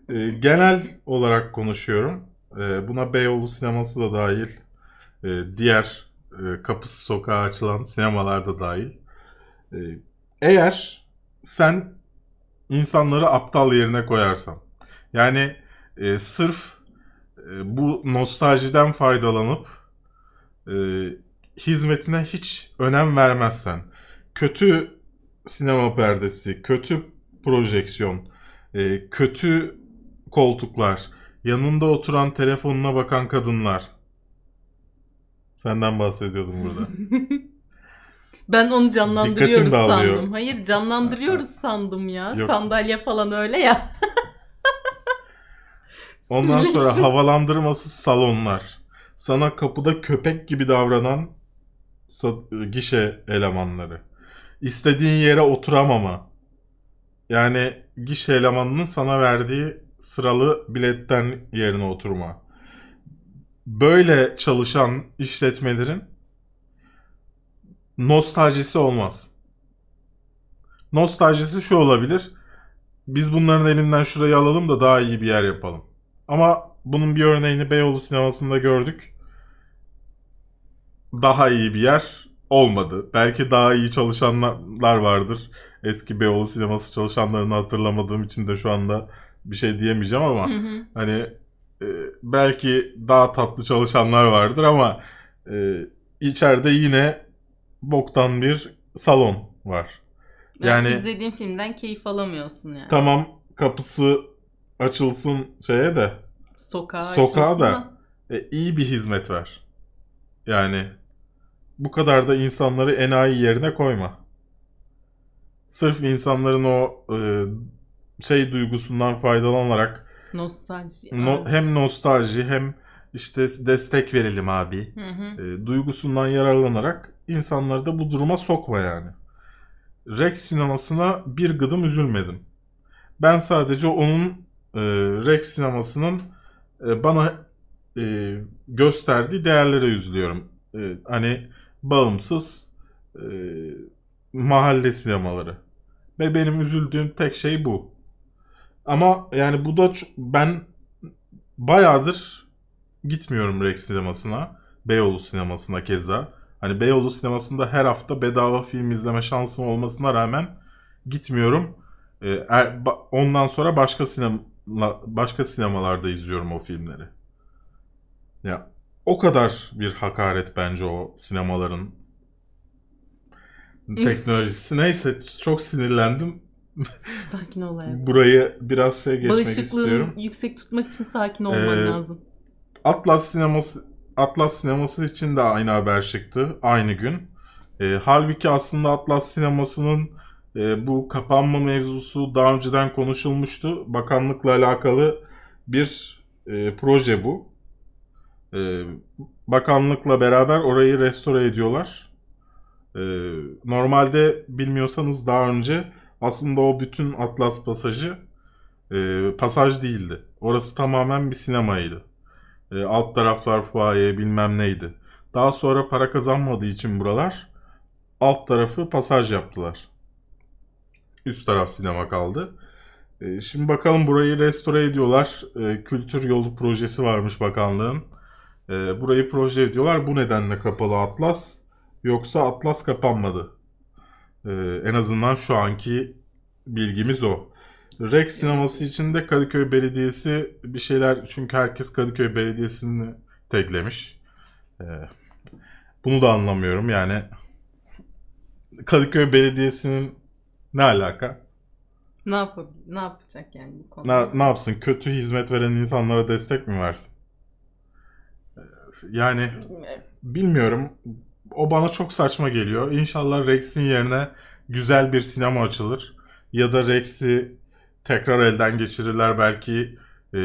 e, genel olarak konuşuyorum. E, buna Beyoğlu sineması da dahil. E, diğer e, kapısı sokağa açılan sinemalar da dahil. E, eğer sen insanları aptal yerine koyarsan yani e, sırf e, bu nostaljiden faydalanıp e, hizmetine hiç önem vermezsen, kötü sinema perdesi, kötü projeksiyon, e, kötü koltuklar, yanında oturan telefonuna bakan kadınlar. Senden bahsediyordum burada. ben onu canlandırıyoruz sandım. Hayır canlandırıyoruz sandım ya. Yok. Sandalye falan öyle ya. Ondan sonra havalandırmasız salonlar. Sana kapıda köpek gibi davranan gişe elemanları. İstediğin yere oturamama. Yani gişe elemanının sana verdiği sıralı biletten yerine oturma. Böyle çalışan işletmelerin nostaljisi olmaz. Nostaljisi şu olabilir. Biz bunların elinden şurayı alalım da daha iyi bir yer yapalım. Ama bunun bir örneğini Beyoğlu sinemasında gördük. Daha iyi bir yer olmadı. Belki daha iyi çalışanlar vardır. Eski Beyoğlu sineması çalışanlarını hatırlamadığım için de şu anda bir şey diyemeyeceğim ama Hı hı. hani e, belki daha tatlı çalışanlar vardır ama e, içeride yine boktan bir salon var. Yani Yani- izlediğin filmden keyif alamıyorsun yani. Tamam kapısı açılsın şeye de Sokağa, Sokağa açılsın da. e, iyi bir hizmet ver. Yani bu kadar da insanları enayi yerine koyma. Sırf insanların o e, şey duygusundan faydalanarak Nostalji. No- hem nostalji hem işte destek verelim abi. Hı hı. e, duygusundan yararlanarak insanları da bu duruma sokma yani. Rex sinemasına bir gıdım üzülmedim. Ben sadece onun e, Rex sinemasının e, bana e, gösterdiği değerlere üzülüyorum. E, hani bağımsız e, mahalle sinemaları. Ve benim üzüldüğüm tek şey bu. Ama yani bu da ben bayağıdır gitmiyorum Rex sinemasına. Beyoğlu sinemasına keza. Hani Beyoğlu sinemasında her hafta bedava film izleme şansım olmasına rağmen gitmiyorum. Ee, er- ba- ondan sonra başka sinema başka sinemalarda izliyorum o filmleri. Ya o kadar bir hakaret bence o sinemaların teknolojisi. Neyse çok sinirlendim. Sakin ol hayatım. Burayı biraz şey geçmek istiyorum. yüksek tutmak için sakin olman Ee, lazım. Atlas sineması Atlas sineması için de aynı haber çıktı aynı gün. E, halbuki aslında Atlas sinemasının e, bu kapanma mevzusu daha önceden konuşulmuştu. Bakanlıkla alakalı bir e, proje bu. E, bakanlıkla beraber orayı restore ediyorlar. E, normalde bilmiyorsanız daha önce aslında o bütün Atlas pasajı e, pasaj değildi. Orası tamamen bir sinemaydı. E, alt taraflar fuaye bilmem neydi. Daha sonra para kazanmadığı için buralar alt tarafı pasaj yaptılar. Üst taraf sinema kaldı. E, şimdi bakalım burayı restore ediyorlar. E, kültür yolu projesi varmış bakanlığın. E, burayı proje ediyorlar. Bu nedenle kapalı Atlas. Yoksa Atlas kapanmadı. E, en azından şu anki bilgimiz o. Rex sineması için de Kadıköy Belediyesi bir şeyler çünkü herkes Kadıköy Belediyesi'ni teklemiş. Ee, bunu da anlamıyorum yani. Kadıköy Belediyesi'nin ne alaka? Ne yapabilir? Ne yapacak yani bu konuda? Ne, ne yapsın? Kötü hizmet veren insanlara destek mi versin? Yani bilmiyorum. O bana çok saçma geliyor. İnşallah Rex'in yerine güzel bir sinema açılır. Ya da Rex'i tekrar elden geçirirler belki e,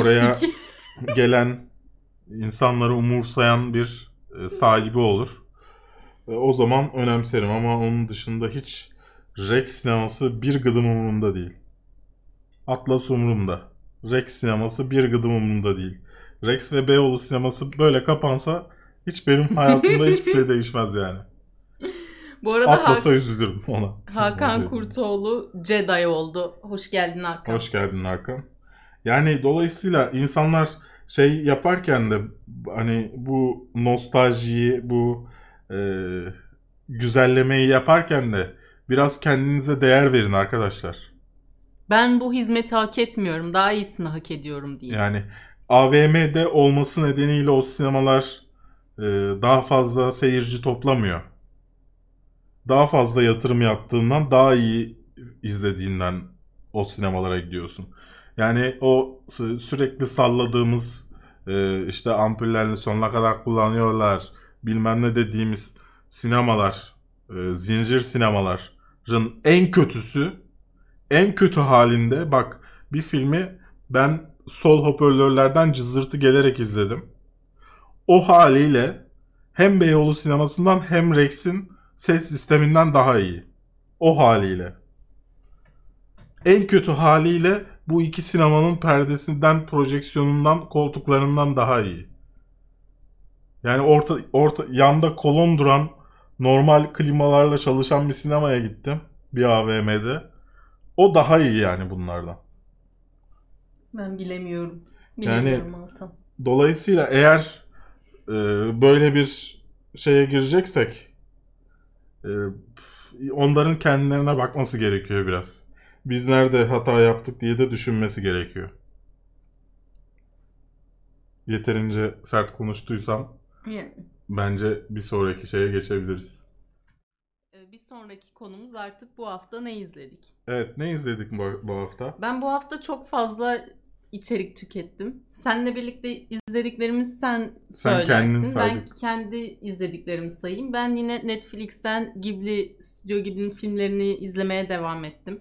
oraya Rex 2. gelen insanları umursayan bir e, sahibi olur. E, o zaman önemserim ama onun dışında hiç Rex sineması bir gıdım umurumda değil. Atlas umurumda. Rex sineması bir gıdım umurumda değil. Rex ve Beyoğlu sineması böyle kapansa hiç benim hayatımda hiçbir şey değişmez yani. Bu arada Atlas'a Hak- üzülürüm ona. Hakan Kurtoğlu Jedi oldu. Hoş geldin Hakan. Hoş geldin Hakan. Yani dolayısıyla insanlar şey yaparken de hani bu nostaljiyi, bu e, güzellemeyi yaparken de biraz kendinize değer verin arkadaşlar. Ben bu hizmeti hak etmiyorum. Daha iyisini hak ediyorum diye. Yani AVM'de olması nedeniyle o sinemalar e, daha fazla seyirci toplamıyor. Daha fazla yatırım yaptığından daha iyi izlediğinden o sinemalara gidiyorsun. Yani o sü- sürekli salladığımız e, işte ampullerini sonuna kadar kullanıyorlar bilmem ne dediğimiz sinemalar, e, zincir sinemaların en kötüsü en kötü halinde bak bir filmi ben sol hoparlörlerden cızırtı gelerek izledim. O haliyle hem Beyoğlu sinemasından hem Rex'in ses sisteminden daha iyi. O haliyle. En kötü haliyle bu iki sinemanın perdesinden, projeksiyonundan, koltuklarından daha iyi. Yani orta, orta yanda kolon duran normal klimalarla çalışan bir sinemaya gittim. Bir AVM'de. O daha iyi yani bunlardan. Ben bilemiyorum. Yani- Bilemiyorum Altan. Dolayısıyla eğer e, böyle bir şeye gireceksek e, onların kendilerine bakması gerekiyor biraz. Biz nerede hata yaptık diye de düşünmesi gerekiyor. Yeterince sert konuştuysam Yani, bence bir sonraki şeye geçebiliriz. e, bir sonraki konumuz artık bu hafta ne izledik? Evet ne izledik bu, bu hafta? Ben bu hafta çok fazla içerik tükettim. Seninle birlikte izlediklerimizi sen, Sen söylersin. ben kendi izlediklerimi sayayım. Ben yine Netflix'ten Ghibli, Stüdyo Ghibli'nin filmlerini izlemeye devam ettim.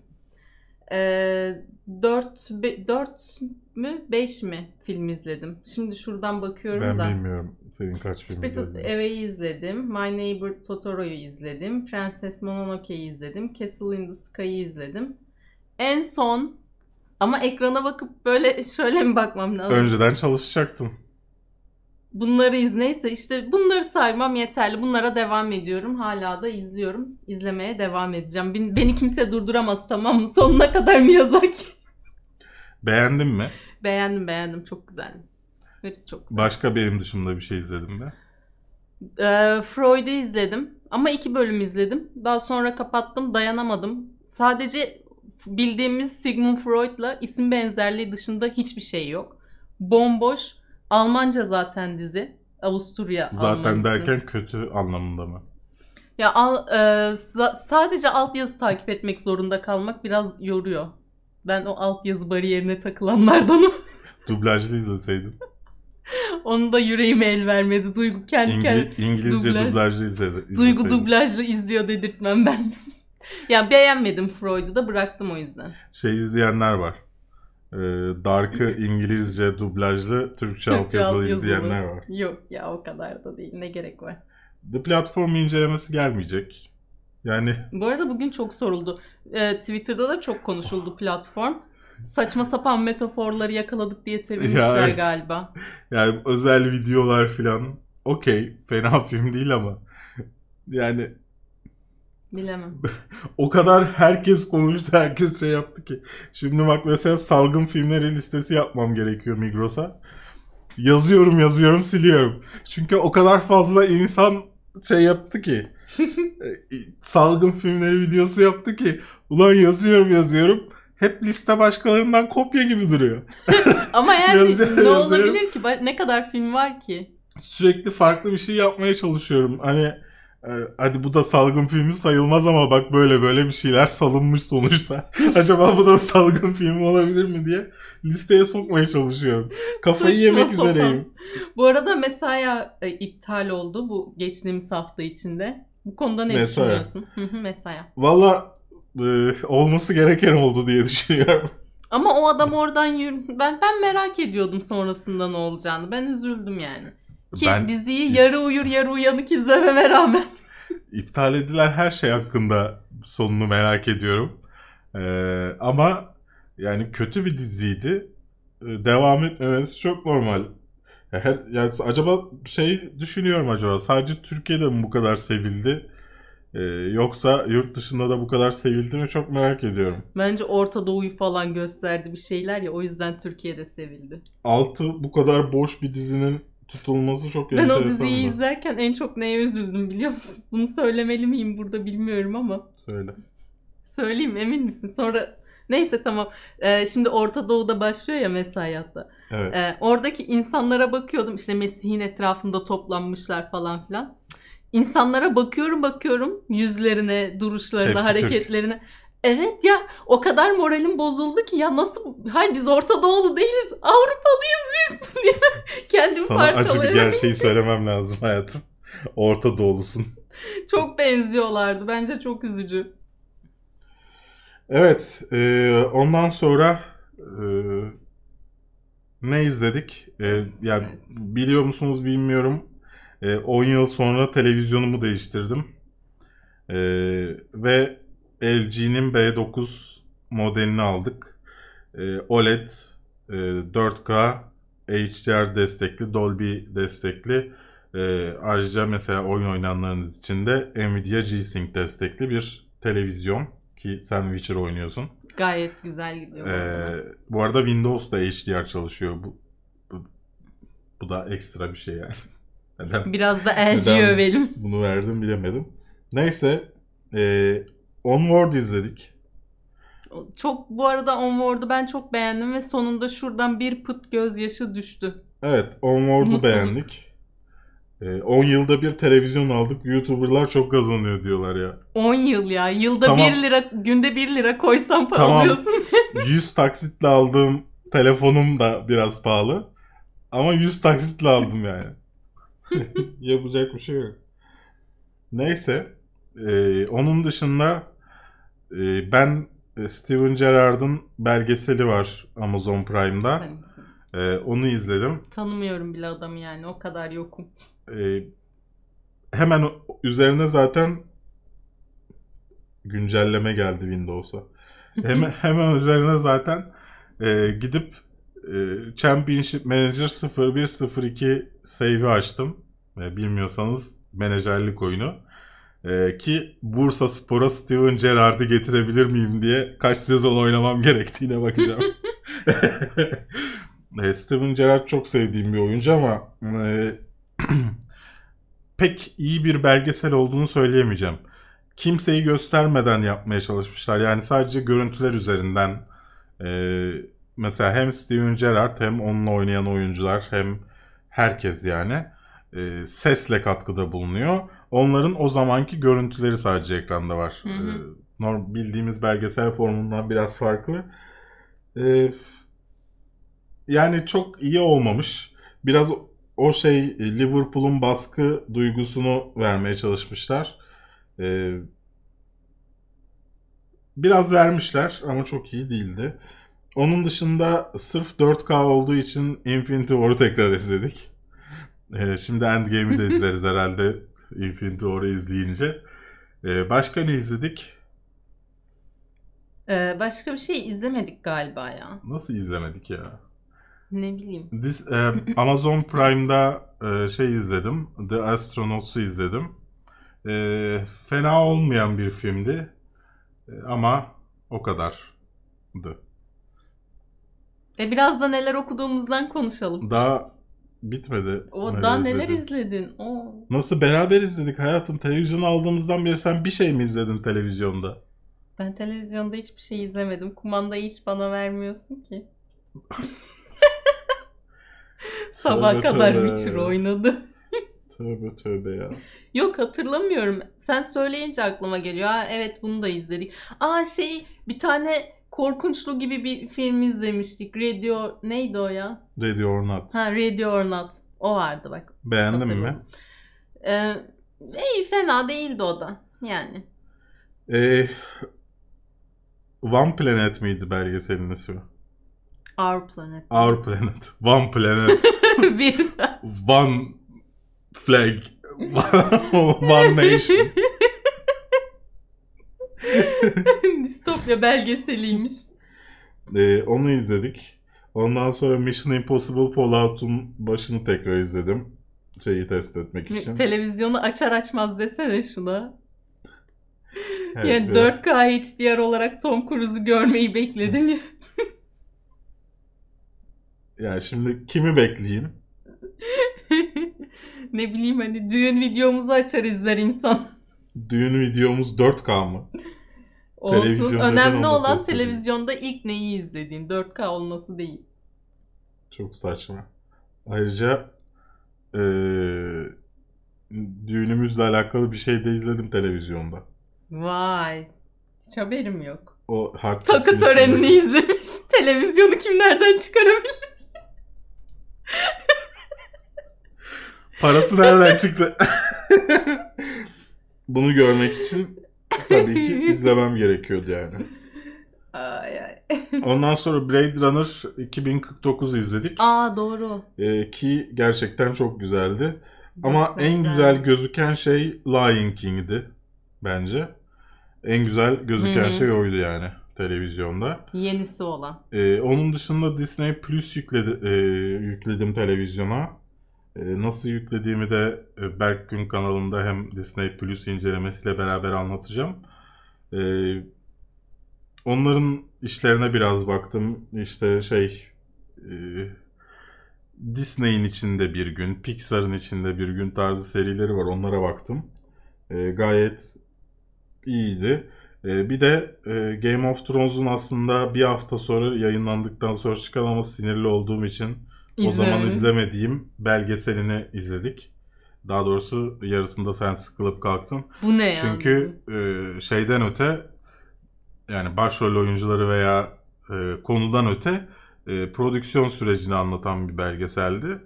Ee, 4, 4 mü 5 mi film izledim. Şimdi şuradan bakıyorum Ben da. bilmiyorum senin kaç film Spirited izlediğini. Away'i izledim. My Neighbor Totoro'yu izledim. Princess Mononoke'yi izledim. Castle in the Sky'ı izledim. En son ama ekrana bakıp böyle şöyle mi bakmam lazım? Önceden çalışacaktın. Bunları iz neyse işte bunları saymam yeterli. Bunlara devam ediyorum. Hala da izliyorum. İzlemeye devam edeceğim. Beni, kimse durduramaz tamam mı? Sonuna kadar Miyazaki. Beğendin mi? beğendim beğendim. Çok güzel. Hepsi çok güzel. Başka benim dışımda bir şey izledin mi? Ee, Freud'u izledim. Ama iki bölüm izledim. Daha sonra kapattım. Dayanamadım. Sadece bildiğimiz Sigmund Freud'la isim benzerliği dışında hiçbir şey yok. Bomboş. Almanca zaten dizi. Avusturya Zaten Almanısı. derken kötü anlamında mı? Ya al, e, sa- sadece altyazı takip etmek zorunda kalmak biraz yoruyor. Ben o altyazı bariyerine takılanlardanım. Dublajlı izleseydin. Onu da yüreğime el vermedi. Duygu kendi kendine İngili- İngilizce dublaj- dublajlı izledi, izleseydin. Duygu dublajlı izliyor dedirtmem ben. Ya beğenmedim Freud'u da bıraktım o yüzden. Şey izleyenler var. Ee, Dark'ı İngilizce dublajlı Türkçe Türkçe altyazılı izleyenler var. Yok ya o kadar da değil. Ne gerek var. The platform incelemesi gelmeyecek. Yani Bu arada bugün çok soruldu. Ee, Twitter'da da çok konuşuldu platform. Saçma sapan metaforları yakaladık diye sevinmişler Ya evet. galiba. yani özel videolar falan okey fena film değil ama yani Bilemem. o kadar herkes konuştu herkes şey yaptı ki. Şimdi bak mesela salgın filmleri listesi yapmam gerekiyor Migros'a. Yazıyorum yazıyorum siliyorum. Çünkü o kadar fazla insan şey yaptı ki. e, salgın filmleri videosu yaptı ki. Ulan yazıyorum yazıyorum. Hep liste başkalarından kopya gibi duruyor. Ama yani Yazıyorum, ne yazıyorum. olabilir ki? Ne kadar film var ki? Sürekli farklı bir şey yapmaya çalışıyorum. Hani hadi bu da salgın filmi sayılmaz ama bak böyle böyle bir şeyler salınmış sonuçta. Acaba bu da salgın filmi olabilir mi diye listeye sokmaya çalışıyorum. Kafayı Saçma yemek sapan. üzereyim. Bu arada Mesaya e, iptal oldu bu geçtiğimiz hafta içinde. Bu konuda ne Mesaya. düşünüyorsun? Mesaya. Valla e, olması gereken oldu diye düşünüyorum. Ama o adam oradan yürü... Ben ben merak ediyordum sonrasında ne olacağını. Ben üzüldüm yani. Ki Ben diziyi yarı uyur yarı uyanık izlememe rağmen. iptal edilen her şey hakkında sonunu merak ediyorum. E, ama yani kötü bir diziydi. E, devam etmemesi çok normal. Her, yani acaba şey düşünüyorum acaba sadece Türkiye'de mi bu kadar sevildi? E, yoksa yurt dışında da bu kadar sevildi mi çok merak ediyorum. Bence Orta Doğu'yu falan gösterdi bir şeyler ya o yüzden Türkiye'de sevildi. Altı bu kadar boş bir dizinin tutulması çok Ben enteresan. o diziyi izlerken en çok neye üzüldüm biliyor musun? Bunu söylemeli miyim burada bilmiyorum ama. Söyle. Söyleyeyim emin misin? Sonra neyse tamam. Ee, şimdi Orta Doğu'da başlıyor ya mesai hatta. Evet. Ee, oradaki insanlara bakıyordum işte Mesih'in etrafında toplanmışlar falan filan. İnsanlara bakıyorum bakıyorum yüzlerine, duruşlarına, Hepsi Türk. Evet ya o kadar moralim bozuldu ki ya nasıl hayır biz Orta Doğulu değiliz Avrupalıyız biz diye kendimi Sana acı bir gerçeği söylemem lazım hayatım. Orta Doğulusun. çok benziyorlardı bence çok üzücü. Evet. e, ondan sonra e, ne izledik? E, yani biliyor musunuz bilmiyorum. E, 10 yıl sonra televizyonumu değiştirdim. E, ve LG'nin B9 modelini aldık. E, OLED e, 4K HDR destekli, Dolby destekli. E, ayrıca mesela oyun oynayanlarınız için de Nvidia G-Sync destekli bir televizyon ki sen Witcher oynuyorsun. Gayet güzel gidiyor. bu arada. Ee, bu arada Windows'da HDR çalışıyor. Bu, bu, bu da ekstra bir şey yani. Neden Biraz da LG övelim. bunu verdim bilemedim. Neyse. E, Onward izledik. Çok bu arada Onward'u ben çok beğendim ve sonunda şuradan bir pıt gözyaşı düştü. Evet Onward'u beğendik. E, 10 yılda bir televizyon aldık. YouTuber'lar çok kazanıyor diyorlar ya. 10 yıl ya. Yılda Tamam. 1 lira, günde 1 lira koysan para Tamam. alıyorsun. 100 taksitle aldığım telefonum da biraz pahalı. Ama 100 taksitle aldım yani. Yapacak bir şey yok. Neyse. Ee, onun dışında e, ben e, Steven Gerrard'ın belgeseli var Amazon Prime'da. E, onu izledim. Tanımıyorum bile adamı yani o kadar yokum. E, hemen üzerine zaten güncelleme geldi Windows'a. Hemen, hemen üzerine zaten e, gidip e, Championship Manager 0102 save'i açtım. E, bilmiyorsanız menajerlik oyunu. E, ki Bursa Spor'a Steven Gerrard'ı getirebilir miyim diye kaç sezon oynamam gerektiğine bakacağım. e, Steven Gerrard çok sevdiğim bir oyuncu ama e, pek iyi bir belgesel olduğunu söyleyemeyeceğim. Kimseyi göstermeden yapmaya çalışmışlar. Yani sadece görüntüler üzerinden e, mesela hem Steven Gerrard hem onunla oynayan oyuncular hem herkes yani e, sesle katkıda bulunuyor. Onların o zamanki görüntüleri sadece ekranda var. Hı hı. E, norm, bildiğimiz belgesel formundan biraz farklı. E, yani çok iyi olmamış. Biraz o şey e, Liverpool'un baskı duygusunu vermeye çalışmışlar. E, biraz vermişler ama çok iyi değildi. Onun dışında sırf 4K olduğu için Infinity War'u tekrar izledik. E, şimdi Endgame'i de izleriz herhalde Infinity War'u izleyince. E, başka ne izledik? Ee, başka bir şey izlemedik galiba ya. Nasıl izlemedik ya? Ne bileyim. Dis, e, Amazon Prime'da e, şey izledim. The Astronauts'u izledim. E, fena olmayan bir filmdi. E, ama o kadardı. E biraz da neler okuduğumuzdan konuşalım. Daha bitmedi. o daha neler izledim. izledin? Oo. Nasıl beraber izledik hayatım? Televizyonu aldığımızdan beri sen bir şey mi izledin televizyonda? Ben televizyonda hiçbir şey izlemedim. Kumandayı hiç bana vermiyorsun ki. Sabah Tövbe kadar tövbe. Witcher oynadı. Tövbe tövbe ya. Yok hatırlamıyorum. Sen söyleyince aklıma geliyor. Ha, evet bunu da izledik. Aa şey bir tane korkunçlu gibi bir film izlemiştik. Radio neydi o ya? Ready or Not. Ha Radio or Not. O vardı bak. Beğendin mi? Ee, iyi fena değildi o da. Yani. E, One Planet miydi belgeselin ismi? Our Planet. Our Planet. One Planet. bir One Flag. One Nation. distopya belgeseliymiş. Ee, onu izledik. Ondan sonra Mission Impossible Fallout'un başını tekrar izledim. Şeyi test etmek için. Televizyonu açar açmaz desene şuna. Evet, yani biraz- 4K HDR olarak Tom Cruise'u görmeyi bekledin ya. Yani şimdi kimi bekleyeyim? ne bileyim hani düğün videomuzu açar izler insan. Düğün videomuz 4K mı? Olsun. Önemli olan televizyonda ilk neyi izlediğin. 4K olması değil. Çok saçma. Ayrıca eee, düğünümüzle alakalı bir şey de izledim televizyonda. Vay. Hiç haberim yok. O Takı törenini içindeki- izlemiş. Televizyonu kim nereden çıkarabilir? Parası nereden çıktı? Bunu görmek için tabii ki izlemem gerekiyordu yani. Ay ay. Ondan sonra Blade Runner 2049 izledik. Aa doğru. Ee, ki gerçekten çok güzeldi. Ama en güzel. güzel gözüken şey Lion King'di bence. En güzel gözüken Hı hı. şey oydu yani televizyonda. Yenisi olan. Ee, onun dışında Disney Plus yükledi, e, yükledim televizyona. E, nasıl yüklediğimi de e, Berk Gün kanalında hem Disney Plus incelemesiyle beraber anlatacağım. E, onların işlerine biraz baktım. İşte şey e, Disney'in içinde bir gün, Pixar'ın içinde bir gün tarzı serileri var. Onlara baktım. E, gayet iyiydi. Bir de e, Game of Thrones'un aslında bir hafta sonra yayınlandıktan sonra çıkan ama sinirli olduğum için o zaman İzlemedim. izlemediğim belgeselini izledik. Daha doğrusu yarısında sen sıkılıp kalktın. Bu ne yani? Çünkü e, şeyden öte yani başrol oyuncuları veya e, konudan öte e, prodüksiyon sürecini anlatan bir belgeseldi.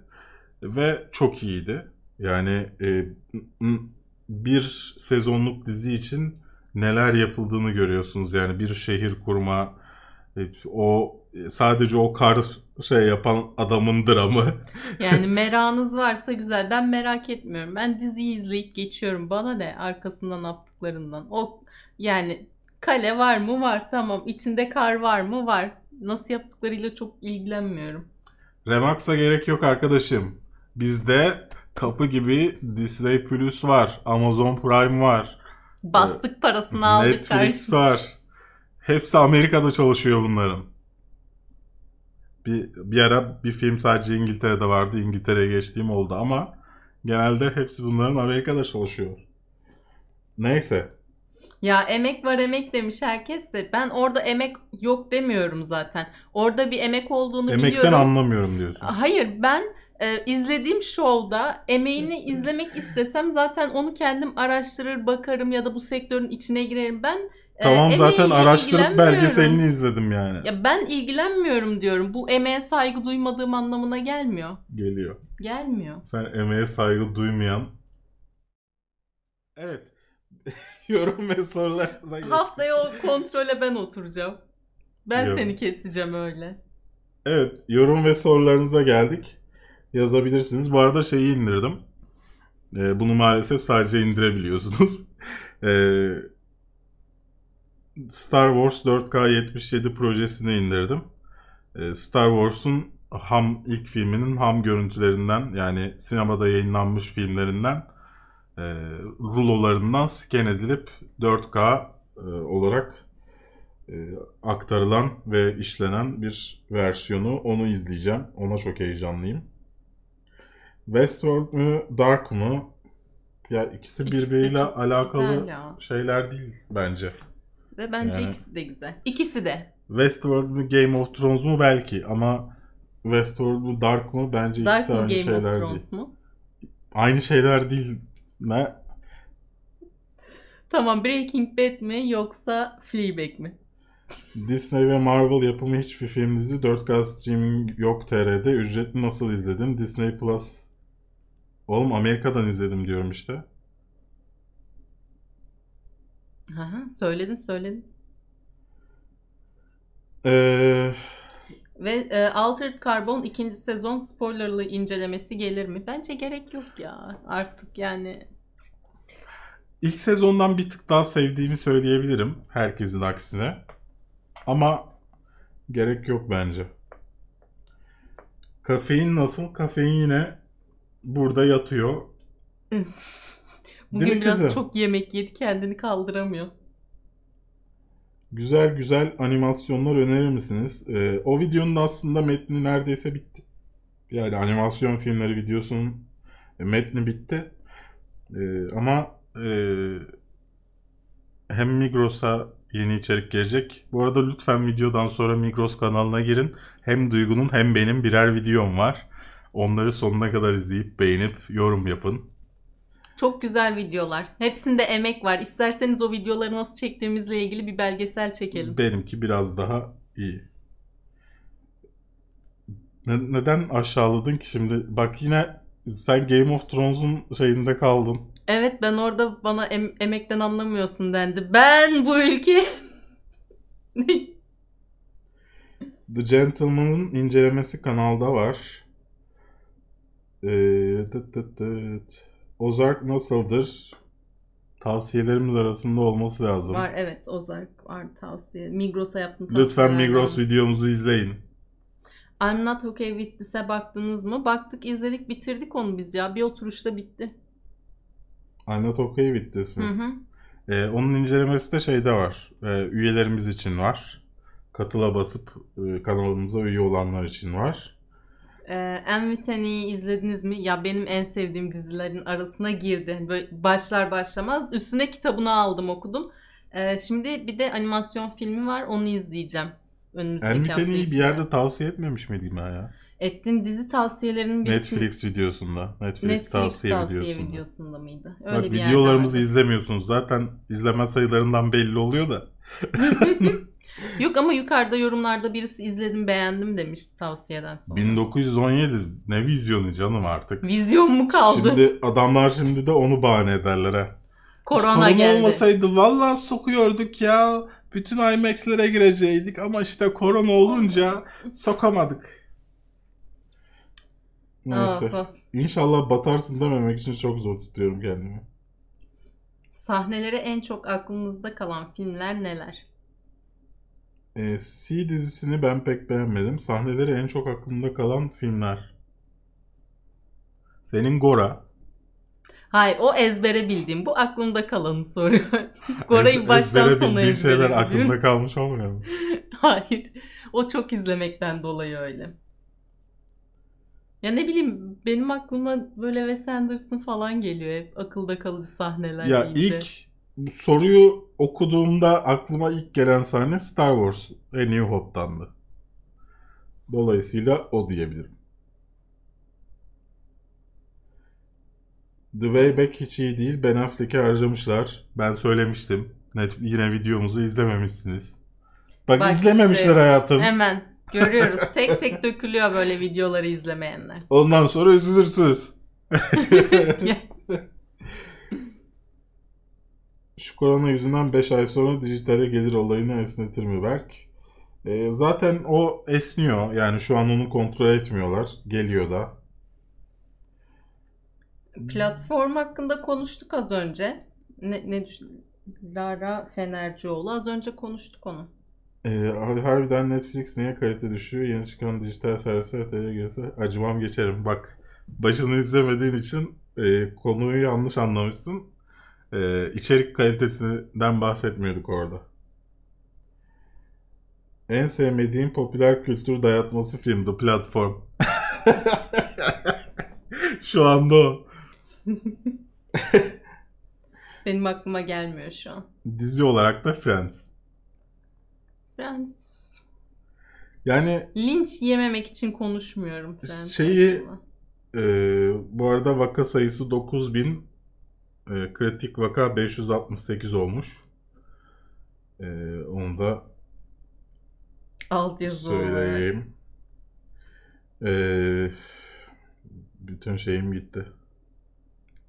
Ve çok iyiydi. Yani e, bir sezonluk dizi için neler yapıldığını görüyorsunuz. Yani bir şehir kurma, e, o sadece o kar şey yapan adamın dramı. Yani merakınız varsa güzel. Ben merak etmiyorum. Ben diziyi izleyip geçiyorum. Bana ne arkasından yaptıklarından. O yani kale var mı? Var. Tamam. İçinde kar var mı? Var. Nasıl yaptıklarıyla çok ilgilenmiyorum. Remax'a gerek yok arkadaşım. Bizde kapı gibi Disney Plus var, Amazon Prime var, Bastık parasını aldık Netflix karşı. var. Hepsi Amerika'da çalışıyor bunların. Bir, bir ara bir film sadece İngiltere'de vardı. İngiltere'ye geçtiğim oldu ama genelde hepsi bunların Amerika'da çalışıyor. Neyse. Ya emek var emek demiş herkes de. Ben orada emek yok demiyorum zaten. Orada bir emek olduğunu Emekten biliyorum. anlamıyorum diyorsun. Hayır ben e, izlediğim şovda emeğini izlemek istesem zaten onu kendim araştırır bakarım ya da bu sektörün içine girerim. Ben e, Tamam zaten emeğiyle araştırıp belgeselini izledim yani. Ya ben ilgilenmiyorum diyorum. Bu emeğe saygı duymadığım anlamına gelmiyor. Geliyor. Gelmiyor. Sen emeğe saygı duymayan. Evet. Yorum ve sorularınıza geç. Haftaya o kontrole ben oturacağım. Ben Yok. seni keseceğim öyle. Evet, yorum ve sorularınıza geldik. Yazabilirsiniz. Bu arada şeyi indirdim. Ee, bunu maalesef sadece indirebiliyorsunuz. Ee, Star Wars 4K 77 projesini indirdim. Ee, Star Wars'un ham ilk filminin ham görüntülerinden yani sinemada yayınlanmış filmlerinden e, rulolarından scan edilip 4K e, olarak e, aktarılan ve işlenen bir versiyonu. Onu izleyeceğim. Ona çok heyecanlıyım. Westworld mu Dark mı? Ya ikisi birbiriyle alakalı ya. şeyler değil bence. Ve bence Yani- ikisi de güzel. İkisi de. Westworld mu Game of Thrones mu belki ama Westworld mu Dark mı bence Dark ikisi mı aynı Game şeyler of değil. Thrones mu? Aynı şeyler değil. Ne? Tamam Breaking Bad mi yoksa Fleabag mi? Disney ve Marvel yapımı hiçbir film dizi 4K streaming yok TR'de. Ücretli nasıl izledin? Disney Plus. Oğlum Amerika'dan izledim diyorum işte. Aha, söyledin söyledin. Ee, Ve e, Altered Carbon ikinci sezon spoilerlı incelemesi gelir mi? Bence gerek yok ya. Artık yani ilk sezondan bir tık daha sevdiğimi söyleyebilirim. Herkesin aksine. Ama gerek yok bence. Kafein nasıl? Kafein yine burada yatıyor. Bugün mi biraz kızım? çok yemek yedi kendini kaldıramıyor. Güzel güzel animasyonlar önerir misiniz? Ee, o videonun da aslında metni neredeyse bitti. Yani animasyon filmleri videosunun e, metni bitti. Ee, ama e, hem Migros'a yeni içerik gelecek. Bu arada lütfen videodan sonra Migros kanalına girin. Hem Duygu'nun hem benim birer videom var. Onları sonuna kadar izleyip beğenip yorum yapın. Çok güzel videolar. Hepsinde emek var. İsterseniz o videoları nasıl çektiğimizle ilgili bir belgesel çekelim. Benimki biraz daha iyi. Ne- neden aşağıladın ki şimdi? Bak yine sen Game of Thrones'un şeyinde kaldın. Evet ben orada bana em- emekten anlamıyorsun dendi. Ben bu ülke... The Gentleman'ın incelemesi kanalda var. Ee, tıt tıt tıt. Ozark nasıldır? Tavsiyelerimiz arasında olması lazım. var evet Ozark var tavsiye. Migros'a yaptım Lütfen tavsiyelerden. Migros videomuzu izleyin. I'm Not Okay With This'e baktınız mı? Baktık izledik bitirdik onu biz ya. Bir oturuşta bitti. I'm not okay with this Hı mi? hı. Ee, onun incelemesi de şeyde var. Ee, üyelerimiz için var. Katıla basıp e, kanalımıza üye olanlar için var. Ee, Enviteni'yi izlediniz mi? Ya benim en sevdiğim dizilerin arasına girdi. Böyle başlar başlamaz. Üstüne kitabını aldım okudum. Ee, şimdi bir de animasyon filmi var onu izleyeceğim. Önümüzdeki hafta Elmiteni'yi bir yerde tavsiye etmemiş miydim ben ya? Ettin dizi tavsiyelerinin birisi Netflix videosunda. Netflix, Netflix tavsiye, tavsiye, videosunda. videosunda mıydı? Öyle Bak bir videolarımızı izlemiyorsunuz. Zaten izleme sayılarından belli oluyor da. Yok ama yukarıda yorumlarda birisi izledim beğendim demişti tavsiyeden sonra. 1917 ne vizyonu canım artık. Vizyon mu kaldı? Şimdi adamlar şimdi de onu bahane ederler ha. Korona, Korona geldi. olmasaydı vallahi sokuyorduk ya. Bütün IMAX'lere gireceydik ama işte korona olunca sokamadık. Neyse. Of, of. İnşallah batarsın dememek için çok zor tutuyorum kendimi. Sahneleri en çok aklınızda kalan filmler neler? Ee, C dizisini ben pek beğenmedim. Sahneleri en çok aklımda kalan filmler. Senin Gora. Hayır o ezbere bildiğim. Bu aklımda kalanı soruyor. Gora'yı Ez- baştan ezbere sona ezbere şeyler biliyorum. aklımda kalmış olmuyor mu? Hayır. O çok izlemekten dolayı öyle. Ya ne bileyim benim aklıma böyle Wes Anderson falan geliyor hep akılda kalıcı sahneler Ya deyince. ilk bu soruyu okuduğumda aklıma ilk gelen sahne Star Wars ve New Hope'tandı. Dolayısıyla o diyebilirim. The Way Back hiç iyi değil. Ben Affleck'i harcamışlar. Ben söylemiştim. Net, yine videomuzu izlememişsiniz. Bak, Bak izlememişler işte, hayatım. Hemen görüyoruz. tek tek dökülüyor böyle videoları izlemeyenler. Ondan sonra üzülürsünüz. Şu korona yüzünden 5 ay sonra dijitale gelir olayını esnetir mi Berk? Ee, zaten o esniyor. Yani şu an onu kontrol etmiyorlar. Geliyor da. Platform hakkında konuştuk az önce. Ne, ne düş- Lara Fenercioğlu az önce konuştuk onu. Ee, har- harbiden Netflix niye kalite düşüyor? Yeni çıkan dijital servisler TV'ye gelse acımam geçerim. Bak başını izlemediğin için e, konuyu yanlış anlamışsın. E, içerik kalitesinden bahsetmiyorduk orada. En sevmediğim popüler kültür dayatması film The Platform. Şu anda o. Benim aklıma gelmiyor şu an. Dizi olarak da Friends. Friends. Yani Linç yememek için konuşmuyorum Friends. Şeyi-. Ee, bu arada vaka sayısı 9000 e, kritik vaka 568 olmuş. Ee, onu da Alt yazı söyleyeyim. Ee, bütün şeyim gitti.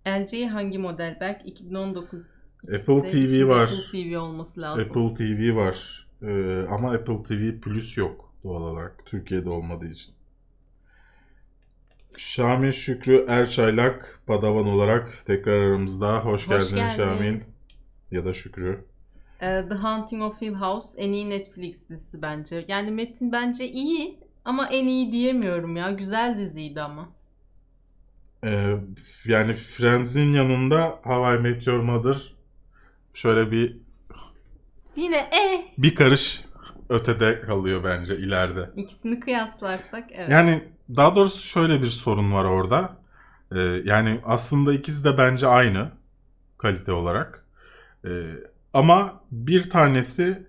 LG hangi model? Berk 2019 Apple TV var. Apple TV olması lazım. Apple TV var. Ee, ama Apple TV Plus yok doğal olarak. Türkiye'de olmadığı için. Şamin Şükrü Erçaylak Padavan olarak tekrar aramızda. Hoş, Hoş geldin geldin. Şamin. Ya da Şükrü. Ee, The Haunting of Hill House en iyi Netflix dizisi bence. Yani Metin bence iyi ama en iyi diyemiyorum ya. Güzel diziydi ama. Ee, yani Friends'in yanında How I Met Your Mother şöyle bir Yine e bir karış ötede kalıyor bence ileride. ikisini kıyaslarsak evet. Yani daha doğrusu şöyle bir sorun var orada. Ee, yani aslında ikisi de bence aynı kalite olarak. Ee, ama bir tanesi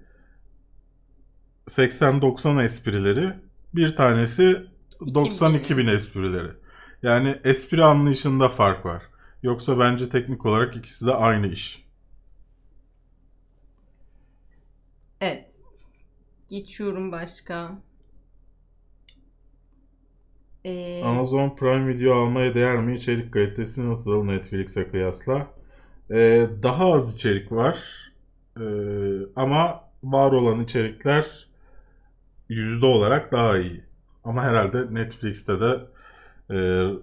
80-90 esprileri, bir tanesi 90-2000 esprileri. Yani espri anlayışında fark var. Yoksa bence teknik olarak ikisi de aynı iş. Evet. Geçiyorum başka. Ee, Amazon Prime Video almaya değer mi? İçerik kalitesi nasıl Netflix'e kıyasla? Ee, daha az içerik var. Ee, ama var olan içerikler yüzde olarak daha iyi. Ama herhalde Netflix'te de e,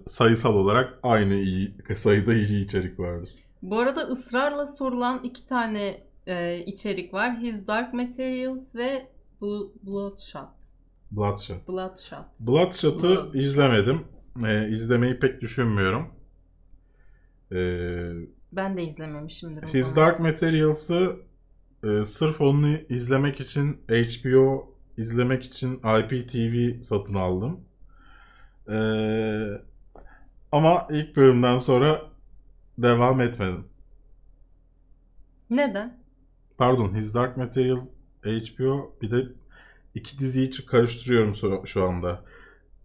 sayısal olarak aynı iyi sayıda iyi içerik vardır. bu arada ısrarla sorulan iki tane e, içerik var. His Dark Materials ve Bl- Bloodshot. Bloodshot. Bloodshot. Bloodshot'ı Blood- izlemedim. Ee, izlemeyi pek düşünmüyorum. Ee, Ben de izlememişimdir His zaman. Dark Materials'ı e, sırf onu izlemek için HBO izlemek için IPTV satın aldım. Ee, ama ilk bölümden sonra devam etmedim. Neden? Pardon, His Dark Materials HBO bir de iki diziyi karıştırıyorum şu anda.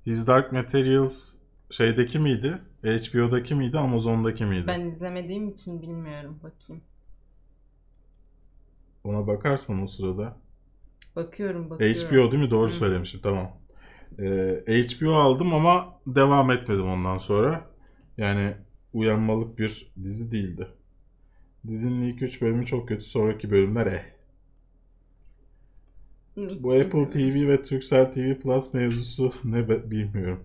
His Dark Materials şeydeki miydi? HBO'daki miydi? Amazon'daki miydi? Ben izlemediğim için bilmiyorum. Bakayım. Ona bakarsan o sırada. Bakıyorum bakıyorum. HBO değil mi? Doğru Hı. söylemişim. Tamam. Ee, HBO aldım ama devam etmedim ondan sonra. Yani uyanmalık bir dizi değildi. Dizinin ilk 3 bölümü çok kötü. Sonraki bölümler eh. Bu Apple. TV ve Turkcell TV Plus mevzusu ne be- bilmiyorum.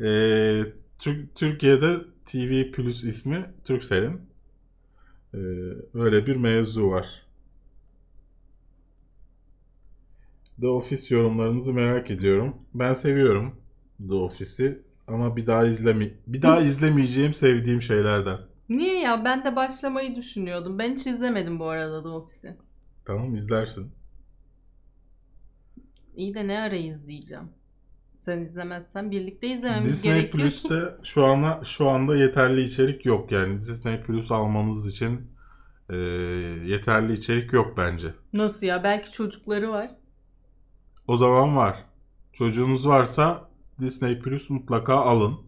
Ee, Tür- Türkiye'de TV Plus ismi Turkcell'in. Ee, öyle bir mevzu var. The Office yorumlarınızı merak ediyorum. Ben seviyorum The Office'i ama bir daha izleme bir daha izlemeyeceğim sevdiğim şeylerden. Niye ya? Ben de başlamayı düşünüyordum. Ben hiç izlemedim bu arada The Office'i. Tamam izlersin. İyi de ne ara izleyeceğim? Sen izlemezsen birlikte izlememiz Disney gerekiyor ki. Plus'te şu anda şu anda yeterli içerik yok yani Disney Plus almanız için e, yeterli içerik yok bence. Nasıl ya? Belki çocukları var. O zaman var. Çocuğunuz varsa Disney Plus mutlaka alın.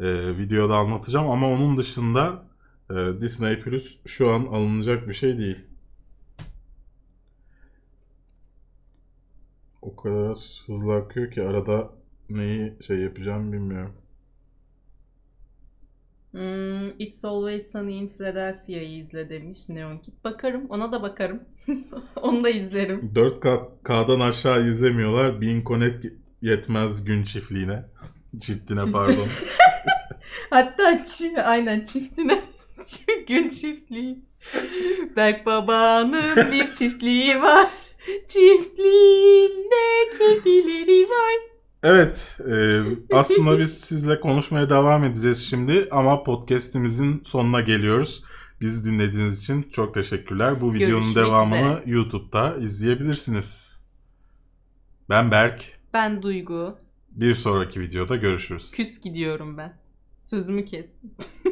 E, videoda anlatacağım ama onun dışında e, Disney Plus şu an alınacak bir şey değil. O kadar hızlı akıyor ki arada neyi şey yapacağım bilmiyorum. Hmm, It's Always Sunny in Philadelphia'yı izle demiş Neon Kid. Bakarım. Ona da bakarım. Onu da izlerim. 4K'dan aşağı izlemiyorlar. Bin Connect yetmez gün çiftliğine. Çiftine pardon. Hatta çi- aynen çiftine. Gün çiftliği. Berk babanın bir çiftliği var. Çiftliğinde kedileri var. evet. e, aslında biz sizle konuşmaya devam edeceğiz şimdi. Ama podcast'imizin sonuna geliyoruz. Bizi dinlediğiniz için çok teşekkürler. Bu videonun Görüşmek devamını YouTube'da izleyebilirsiniz. Ben Berk. Ben Duygu. Bir sonraki videoda görüşürüz. Küs gidiyorum ben. Sözümü kestim.